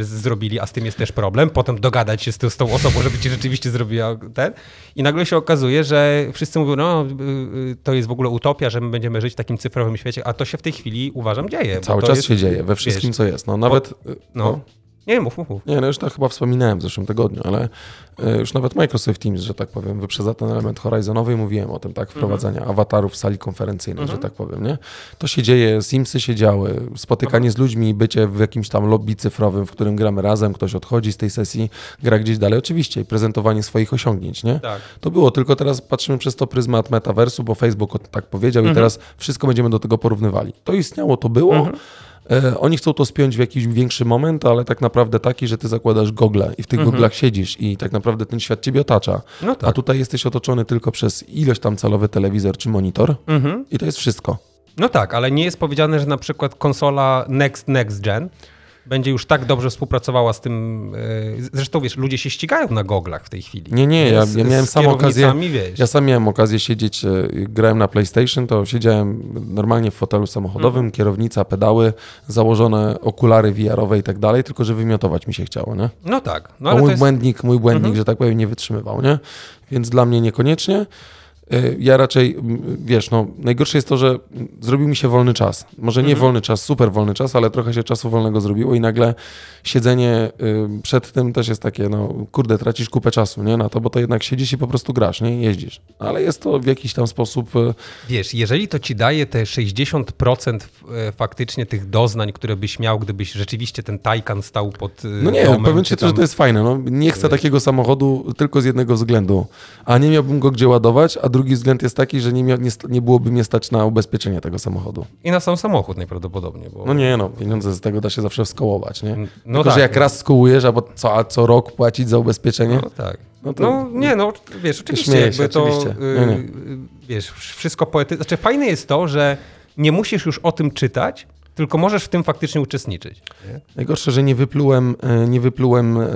zrobili, a z tym jest też problem. Potem dogadać się z, tą- z tą osobą, żeby ci rzeczywiście zrobiła ten. I nagle się okazuje, że wszyscy mówią, no y, y, to jest w ogóle utopia, że my będziemy żyć w takim cyfrowym świecie, a to się w tej chwili uważam dzieje. Cały czas jest, się dzieje, we wszystkim, wiesz, co jest. No nawet... No. Nie, mów, mów, mów. Nie, no już to chyba wspominałem w zeszłym tygodniu, ale e, już nawet Microsoft Teams, że tak powiem, wyprzedza ten element Horizonowy i mówiłem o tym, tak, wprowadzania awatarów w sali konferencyjnej, że tak powiem, nie? To się dzieje, Simsy się działy, spotykanie z ludźmi, bycie w jakimś tam lobby cyfrowym, w którym gramy razem, ktoś odchodzi z tej sesji, gra gdzieś dalej, oczywiście, i prezentowanie swoich osiągnięć, nie? Tak. To było, tylko teraz patrzymy przez to pryzmat metaversu, bo Facebook tak powiedział i teraz wszystko będziemy do tego porównywali. To istniało, to było. E, oni chcą to spiąć w jakiś większy moment, ale tak naprawdę taki, że ty zakładasz gogle i w tych goglach siedzisz i tak naprawdę ten świat ciebie otacza. No tak. A tutaj jesteś otoczony tylko przez ilość tam calowy telewizor czy monitor Mhm. i to jest wszystko. No tak, ale nie jest powiedziane, że na przykład konsola next, next gen będzie już tak dobrze współpracowała z tym. e, Zresztą wiesz, ludzie się ścigają na goglach w tej chwili. Nie, nie, ja, Z- ja miałem sam okazję. Wiesz. Ja sam miałem okazję siedzieć, e, grałem na PlayStation, to siedziałem normalnie w fotelu samochodowym, Mhm. kierownica, pedały, założone okulary VR-owe i tak dalej, tylko że wymiotować mi się chciało, nie? No tak. No ale mój to jest... błędnik, mój błędnik, Mhm. że tak powiem, nie wytrzymywał, nie? Więc dla mnie niekoniecznie. Y, Ja raczej, wiesz, no, najgorsze jest to, że zrobił mi się wolny czas. Może nie Mhm. wolny czas, super wolny czas, ale trochę się czasu wolnego zrobiło i nagle siedzenie y, przed tym też jest takie, no, kurde, tracisz kupę czasu, nie? Na to, bo to jednak siedzisz i po prostu grasz, nie? Jeździsz. Ale jest to w jakiś tam sposób... y, Wiesz, jeżeli to ci daje te 60% e, faktycznie tych doznań, które byś miał, gdybyś rzeczywiście ten Taycan stał pod No nie, domem, powiem ci, tam... że to jest fajne. No, nie chcę takiego samochodu tylko z jednego względu. A nie miałbym go gdzie ładować, a drugi względ jest taki, że nie, nie, nie byłoby mnie stać na ubezpieczenie tego samochodu. I na sam samochód najprawdopodobniej, bo... No nie, no, pieniądze z tego da się zawsze skołować, nie? No Tylko, tak, że jak no. raz skołujesz, a, po- co, a co rok płacić za ubezpieczenie, No tak. No No, to- nie, no wiesz, oczywiście jakby to, oczywiście. y, Nie, nie. y, wiesz, wszystko poety... Znaczy fajne jest to, że nie musisz już o tym czytać, tylko możesz w tym faktycznie uczestniczyć. Najgorsze, że nie wyplułem, e, nie wyplułem e,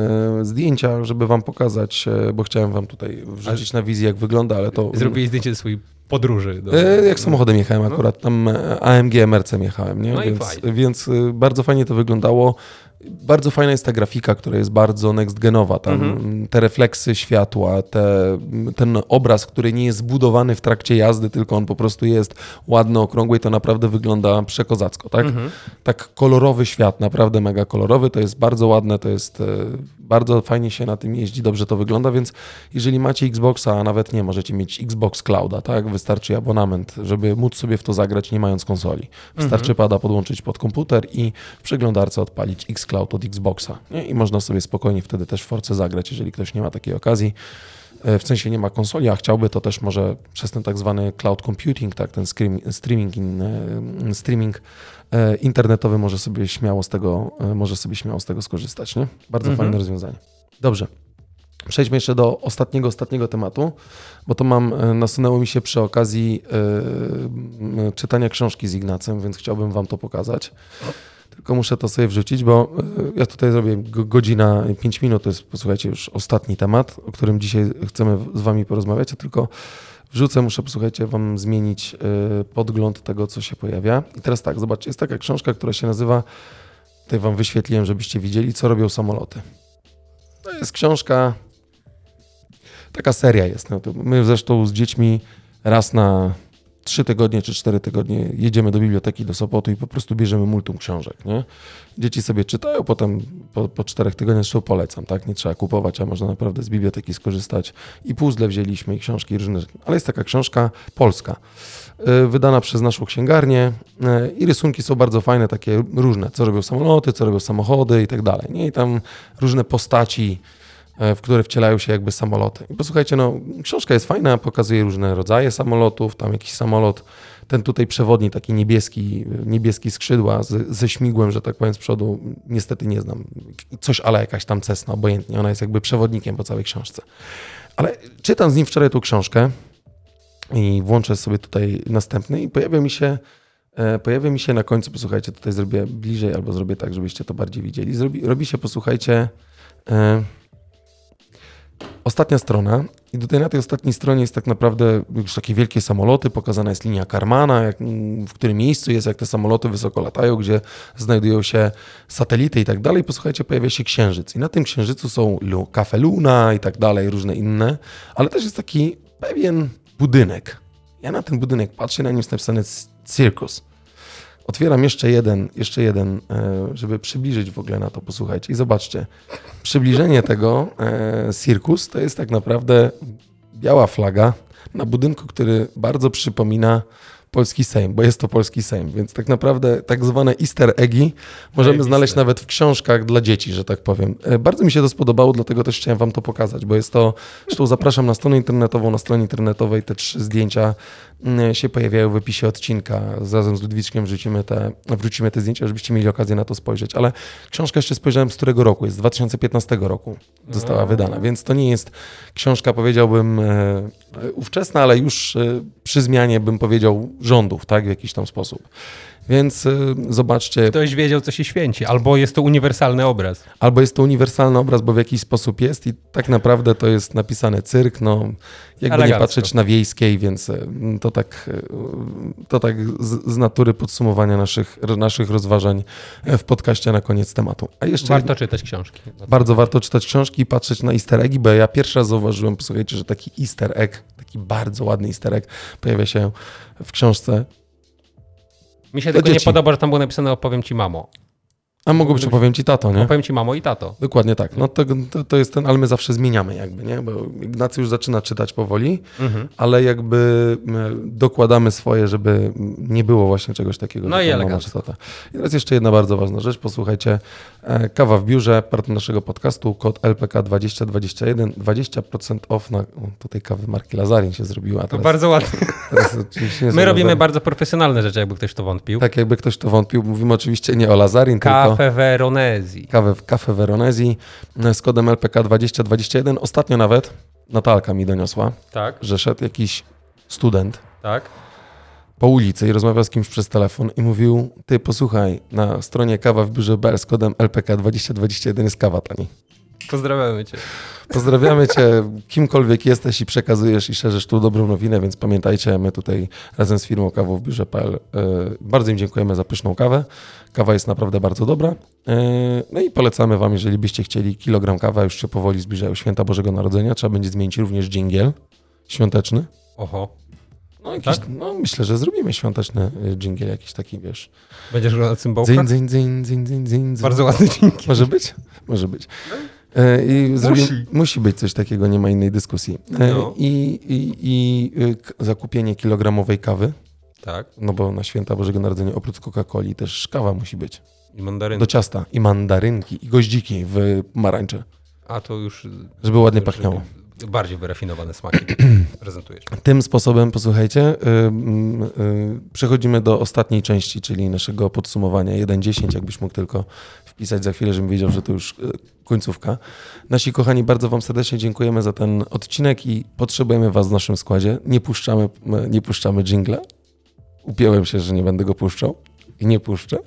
zdjęcia, żeby wam pokazać, e, bo chciałem wam tutaj wrzucić na wizję, jak wygląda, ale to... Zrobiłeś zdjęcie ze swojej podróży. Do... Jak samochodem jechałem akurat, tam AMG MRC jechałem, nie? No więc, więc bardzo fajnie to wyglądało. Bardzo fajna jest ta grafika, która jest bardzo next genowa. Tam Mhm. te refleksy światła, te, ten obraz, który nie jest zbudowany w trakcie jazdy, tylko on po prostu jest ładny, okrągły i to naprawdę wygląda przekozacko, tak? Mhm. Tak kolorowy świat, naprawdę mega kolorowy, to jest bardzo ładne, to jest e, bardzo fajnie się na tym jeździ, dobrze to wygląda, więc jeżeli macie Xboxa, a nawet nie, możecie mieć Xbox Clouda, tak? Wystarczy abonament, żeby móc sobie w to zagrać nie mając konsoli. Wystarczy pada podłączyć pod komputer i w przeglądarce odpalić xCloud od Xboxa. Nie? I można sobie spokojnie wtedy też w Force zagrać, jeżeli ktoś nie ma takiej okazji. E, W sensie nie ma konsoli, a chciałby, to też może przez ten tak zwany cloud computing, tak, ten streaming, in, e, streaming e, internetowy może sobie śmiało z tego, może sobie śmiało z tego skorzystać, nie? Bardzo Mhm. fajne rozwiązanie. Dobrze. Przejdźmy jeszcze do ostatniego, ostatniego tematu, bo to mam, nasunęło mi się przy okazji m, czytania książki z Ignacem, więc chciałbym wam to pokazać. Tylko muszę to sobie wrzucić, bo e, ja tutaj zrobię go- godzina, 5 minut, to jest, posłuchajcie, już ostatni temat, o którym dzisiaj chcemy z wami porozmawiać, a tylko wrzucę, muszę, posłuchajcie, wam zmienić e, podgląd tego, co się pojawia. I teraz tak, zobaczcie, jest taka książka, która się nazywa, tutaj wam wyświetliłem, żebyście widzieli, co robią samoloty. To jest książka, taka seria jest. No, my zresztą z dziećmi raz na trzy tygodnie czy cztery tygodnie jedziemy do biblioteki do Sopotu i po prostu bierzemy multum książek. Nie? Dzieci sobie czytają, potem po, po czterech tygodniach zresztą polecam, tak? Nie trzeba kupować, a można naprawdę z biblioteki skorzystać. I puzzle wzięliśmy, i książki różne. Ale jest taka książka polska, y, wydana przez naszą księgarnię y, i rysunki są bardzo fajne, takie różne, co robią samoloty, co robią samochody i tak dalej. Nie? I tam różne postaci, w które wcielają się jakby samoloty. I posłuchajcie, no, książka jest fajna, pokazuje różne rodzaje samolotów, tam jakiś samolot, ten tutaj przewodni, taki niebieski, niebieski skrzydła z, ze śmigłem, że tak powiem z przodu, niestety nie znam. Coś, ale jakaś tam Cessna, obojętnie, ona jest jakby przewodnikiem po całej książce. Ale czytam z nim wczoraj tą książkę i włączę sobie tutaj następny i pojawia mi się e, Pojawia mi się na końcu, posłuchajcie, tutaj zrobię bliżej albo zrobię tak, żebyście to bardziej widzieli. Zrobi, robi się, posłuchajcie, e, ostatnia strona i tutaj na tej ostatniej stronie jest tak naprawdę już takie wielkie samoloty, pokazana jest linia Karmana, jak, w którym miejscu jest, jak te samoloty wysoko latają, gdzie znajdują się satelity i tak dalej. Posłuchajcie, pojawia się księżyc i na tym księżycu są Cafe Luna i tak dalej, różne inne, ale też jest taki pewien budynek. Ja na ten budynek patrzę, na nim jest napisane Circus. Otwieram jeszcze jeden, jeszcze jeden, e, żeby przybliżyć w ogóle na to, posłuchajcie. I zobaczcie, przybliżenie tego e, Circus to jest tak naprawdę biała flaga na budynku, który bardzo przypomina polski Sejm, bo jest to polski Sejm, więc tak naprawdę tak zwane easter eggi możemy znaleźć nawet w książkach dla dzieci, że tak powiem. E, Bardzo mi się to spodobało, dlatego też chciałem wam to pokazać, bo jest to, zresztą zapraszam na stronę internetową, na stronie internetowej te trzy zdjęcia się pojawiają w opisie odcinka. Razem z Ludwiczkiem wrzucimy te, wrzucimy te zdjęcia, żebyście mieli okazję na to spojrzeć. Ale książka jeszcze spojrzałem z którego roku, jest z 2015 roku została wydana, więc to nie jest książka, powiedziałbym, e, ówczesna, ale już e, przy zmianie bym powiedział rządów, tak, w jakiś tam sposób. Więc y, zobaczcie, Ktoś wiedział, co się święci, albo jest to uniwersalny obraz. albo jest to uniwersalny obraz, bo w jakiś sposób jest i tak naprawdę to jest napisane cyrk, no jakby nie Elegancko. patrzeć na wiejskiej, więc y, to tak, y, to tak z, z natury podsumowania naszych, naszych rozważań e, w podcaście na koniec tematu. A jeszcze Warto czytać książki. bardzo warto czytać książki i patrzeć na easter eggi, bo ja pierwszy raz zauważyłem, posłuchajcie, że taki easter egg, taki bardzo ładny easter egg pojawia się w książce. Mi się tylko nie dzieci. podoba, że tam było napisane opowiem ci mamo. A mogło być, opowiem ci tato, nie? Opowiem ci mamo i tato. Dokładnie tak. No to, to, to jest ten, ale my zawsze zmieniamy jakby, nie? Bo Ignacy już zaczyna czytać powoli, Mhm. ale jakby dokładamy swoje, żeby nie było właśnie czegoś takiego. No i elegancko. I teraz jeszcze jedna bardzo ważna rzecz. Posłuchajcie, kawa w biurze, partner naszego podcastu, kod LPK 2021, 20% off na, o, tutaj kawy marki Lazarin się zrobiła. To Teraz, bardzo ładnie. teraz <laughs> My robimy Lazarin. bardzo profesjonalne rzeczy, jakby ktoś to wątpił. Tak jakby ktoś to wątpił, mówimy oczywiście nie o Lazarin, tylko Kafe Veronesi. kawę Cafe Veronesi e, z kodem LPK 2021. Ostatnio nawet Natalka mi doniosła, Tak, że szedł jakiś student tak. Po ulicy i rozmawiał z kimś przez telefon i mówił, ty posłuchaj, na stronie kawa w biurze BL z kodem LPK 2021 jest kawa tani. Pozdrawiamy cię. Pozdrawiamy cię, kimkolwiek jesteś i przekazujesz i szerzysz tu dobrą nowinę, więc pamiętajcie, my tutaj razem z firmą kawą w biurze.pl e, bardzo im dziękujemy za pyszną kawę. Kawa jest naprawdę bardzo dobra. E, No i polecamy wam, jeżeli byście chcieli kilogram kawy, a już się powoli zbliżają święta Bożego Narodzenia, trzeba będzie zmienić również dżingiel świąteczny. Oho. No, jakiś, Tak? no myślę, że zrobimy świąteczny e, dżingiel jakiś taki, wiesz. Będziesz grał na cymbałkach? Dzyń, dzyń, dzyń, dzyń, dzyń, dzyń. Bardzo ładny dzięki. Może być? Może być. E, I zrobimy, Musi. musi być coś takiego, nie ma innej dyskusji. E, No. I, i, i y, zakupienie kilogramowej kawy, Tak. no bo na święta Bożego Narodzenia oprócz Coca-Coli też kawa musi być. I mandaryn. Do ciasta i mandarynki i goździki w pomarańcze, A to już... żeby ładnie już pachniało. Bardziej wyrafinowane smaki <clears throat> prezentujesz. Tym sposobem, posłuchajcie, y, y, y, przechodzimy do ostatniej części, czyli naszego podsumowania 1.10, jakbyś mógł tylko wpisać za chwilę, żebym wiedział, że to już końcówka. Nasi kochani, bardzo Wam serdecznie dziękujemy za ten odcinek i potrzebujemy Was w naszym składzie. Nie puszczamy, nie puszczamy jingla. Upiąłem się, że nie będę go puszczał i nie puszczę.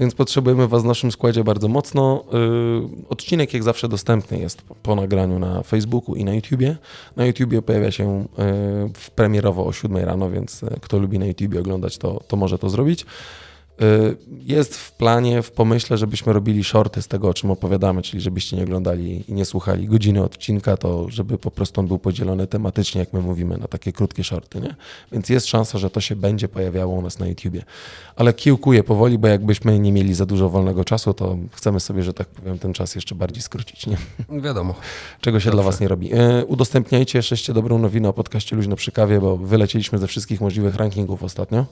Więc potrzebujemy Was w naszym składzie bardzo mocno. Yy, odcinek jak zawsze dostępny jest po, nagraniu na Facebooku i na YouTubie. Na YouTubie pojawia się w premierowo o 7 rano, więc yy, kto lubi na YouTubie oglądać, to, to może to zrobić. Yy, Jest w planie, w pomyśle, żebyśmy robili shorty z tego, o czym opowiadamy, czyli żebyście nie oglądali i nie słuchali godziny odcinka, to żeby po prostu on był podzielony tematycznie, jak my mówimy, na takie krótkie shorty, nie? Więc jest szansa, że to się będzie pojawiało u nas na YouTubie. Ale kiełkuję powoli, bo jakbyśmy nie mieli za dużo wolnego czasu, to chcemy sobie, że tak powiem, ten czas jeszcze bardziej skrócić, nie? Wiadomo. Czego się Dobrze. dla Was nie robi. E, udostępniajcie, szeście dobrą nowinę o podcaście Luźno przy kawie, bo wylecieliśmy ze wszystkich możliwych rankingów ostatnio.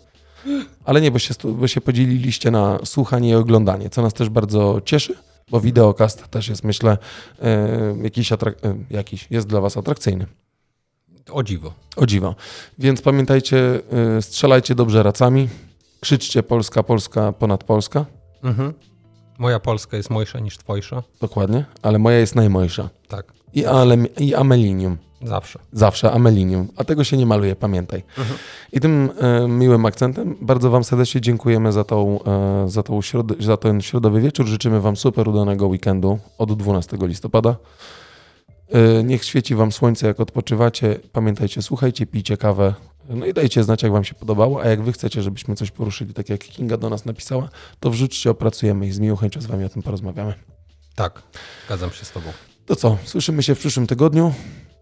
Ale nie, bo się, bo się podzieliliście na słuchanie i oglądanie, co nas też bardzo cieszy, bo wideokast też jest, myślę, e, jakiś, e, jakiś jest dla Was atrakcyjny. O dziwo. O dziwo. Więc pamiętajcie, e, strzelajcie dobrze racami, krzyczcie Polska, Polska ponad Polska. Mhm. Moja Polska jest mojsza niż twojsza. Dokładnie, ale moja jest najmojsza. Tak. I, ale, I amelinium. Zawsze. Zawsze amelinium. A tego się nie maluje, pamiętaj. I tym e, miłym akcentem bardzo Wam serdecznie dziękujemy za, tą, e, za, tą środ- za ten środowy wieczór. Życzymy Wam super udanego weekendu od 12 listopada. E, niech świeci Wam słońce, jak odpoczywacie. Pamiętajcie, słuchajcie, pijcie kawę. No i dajcie znać, jak Wam się podobało. A jak Wy chcecie, żebyśmy coś poruszyli, tak jak Kinga do nas napisała, to wrzućcie, opracujemy i z miłą chęcią z Wami o tym porozmawiamy. Tak. Zgadzam się z tobą. To co, słyszymy się w przyszłym tygodniu,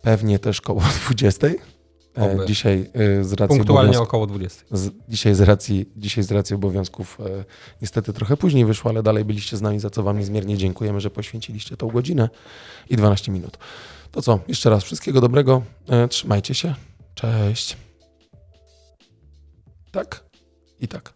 pewnie też koło <laughs> 20. E, Oby. dzisiaj e, z racji Punktualnie około 20. z, dzisiaj, z racji, dzisiaj z racji obowiązków e, niestety trochę później wyszło, ale dalej byliście z nami, za co Wam niezmiernie dziękujemy, że poświęciliście tą godzinę i 12 minut. To co, jeszcze raz wszystkiego dobrego, e, trzymajcie się, cześć. Tak i tak.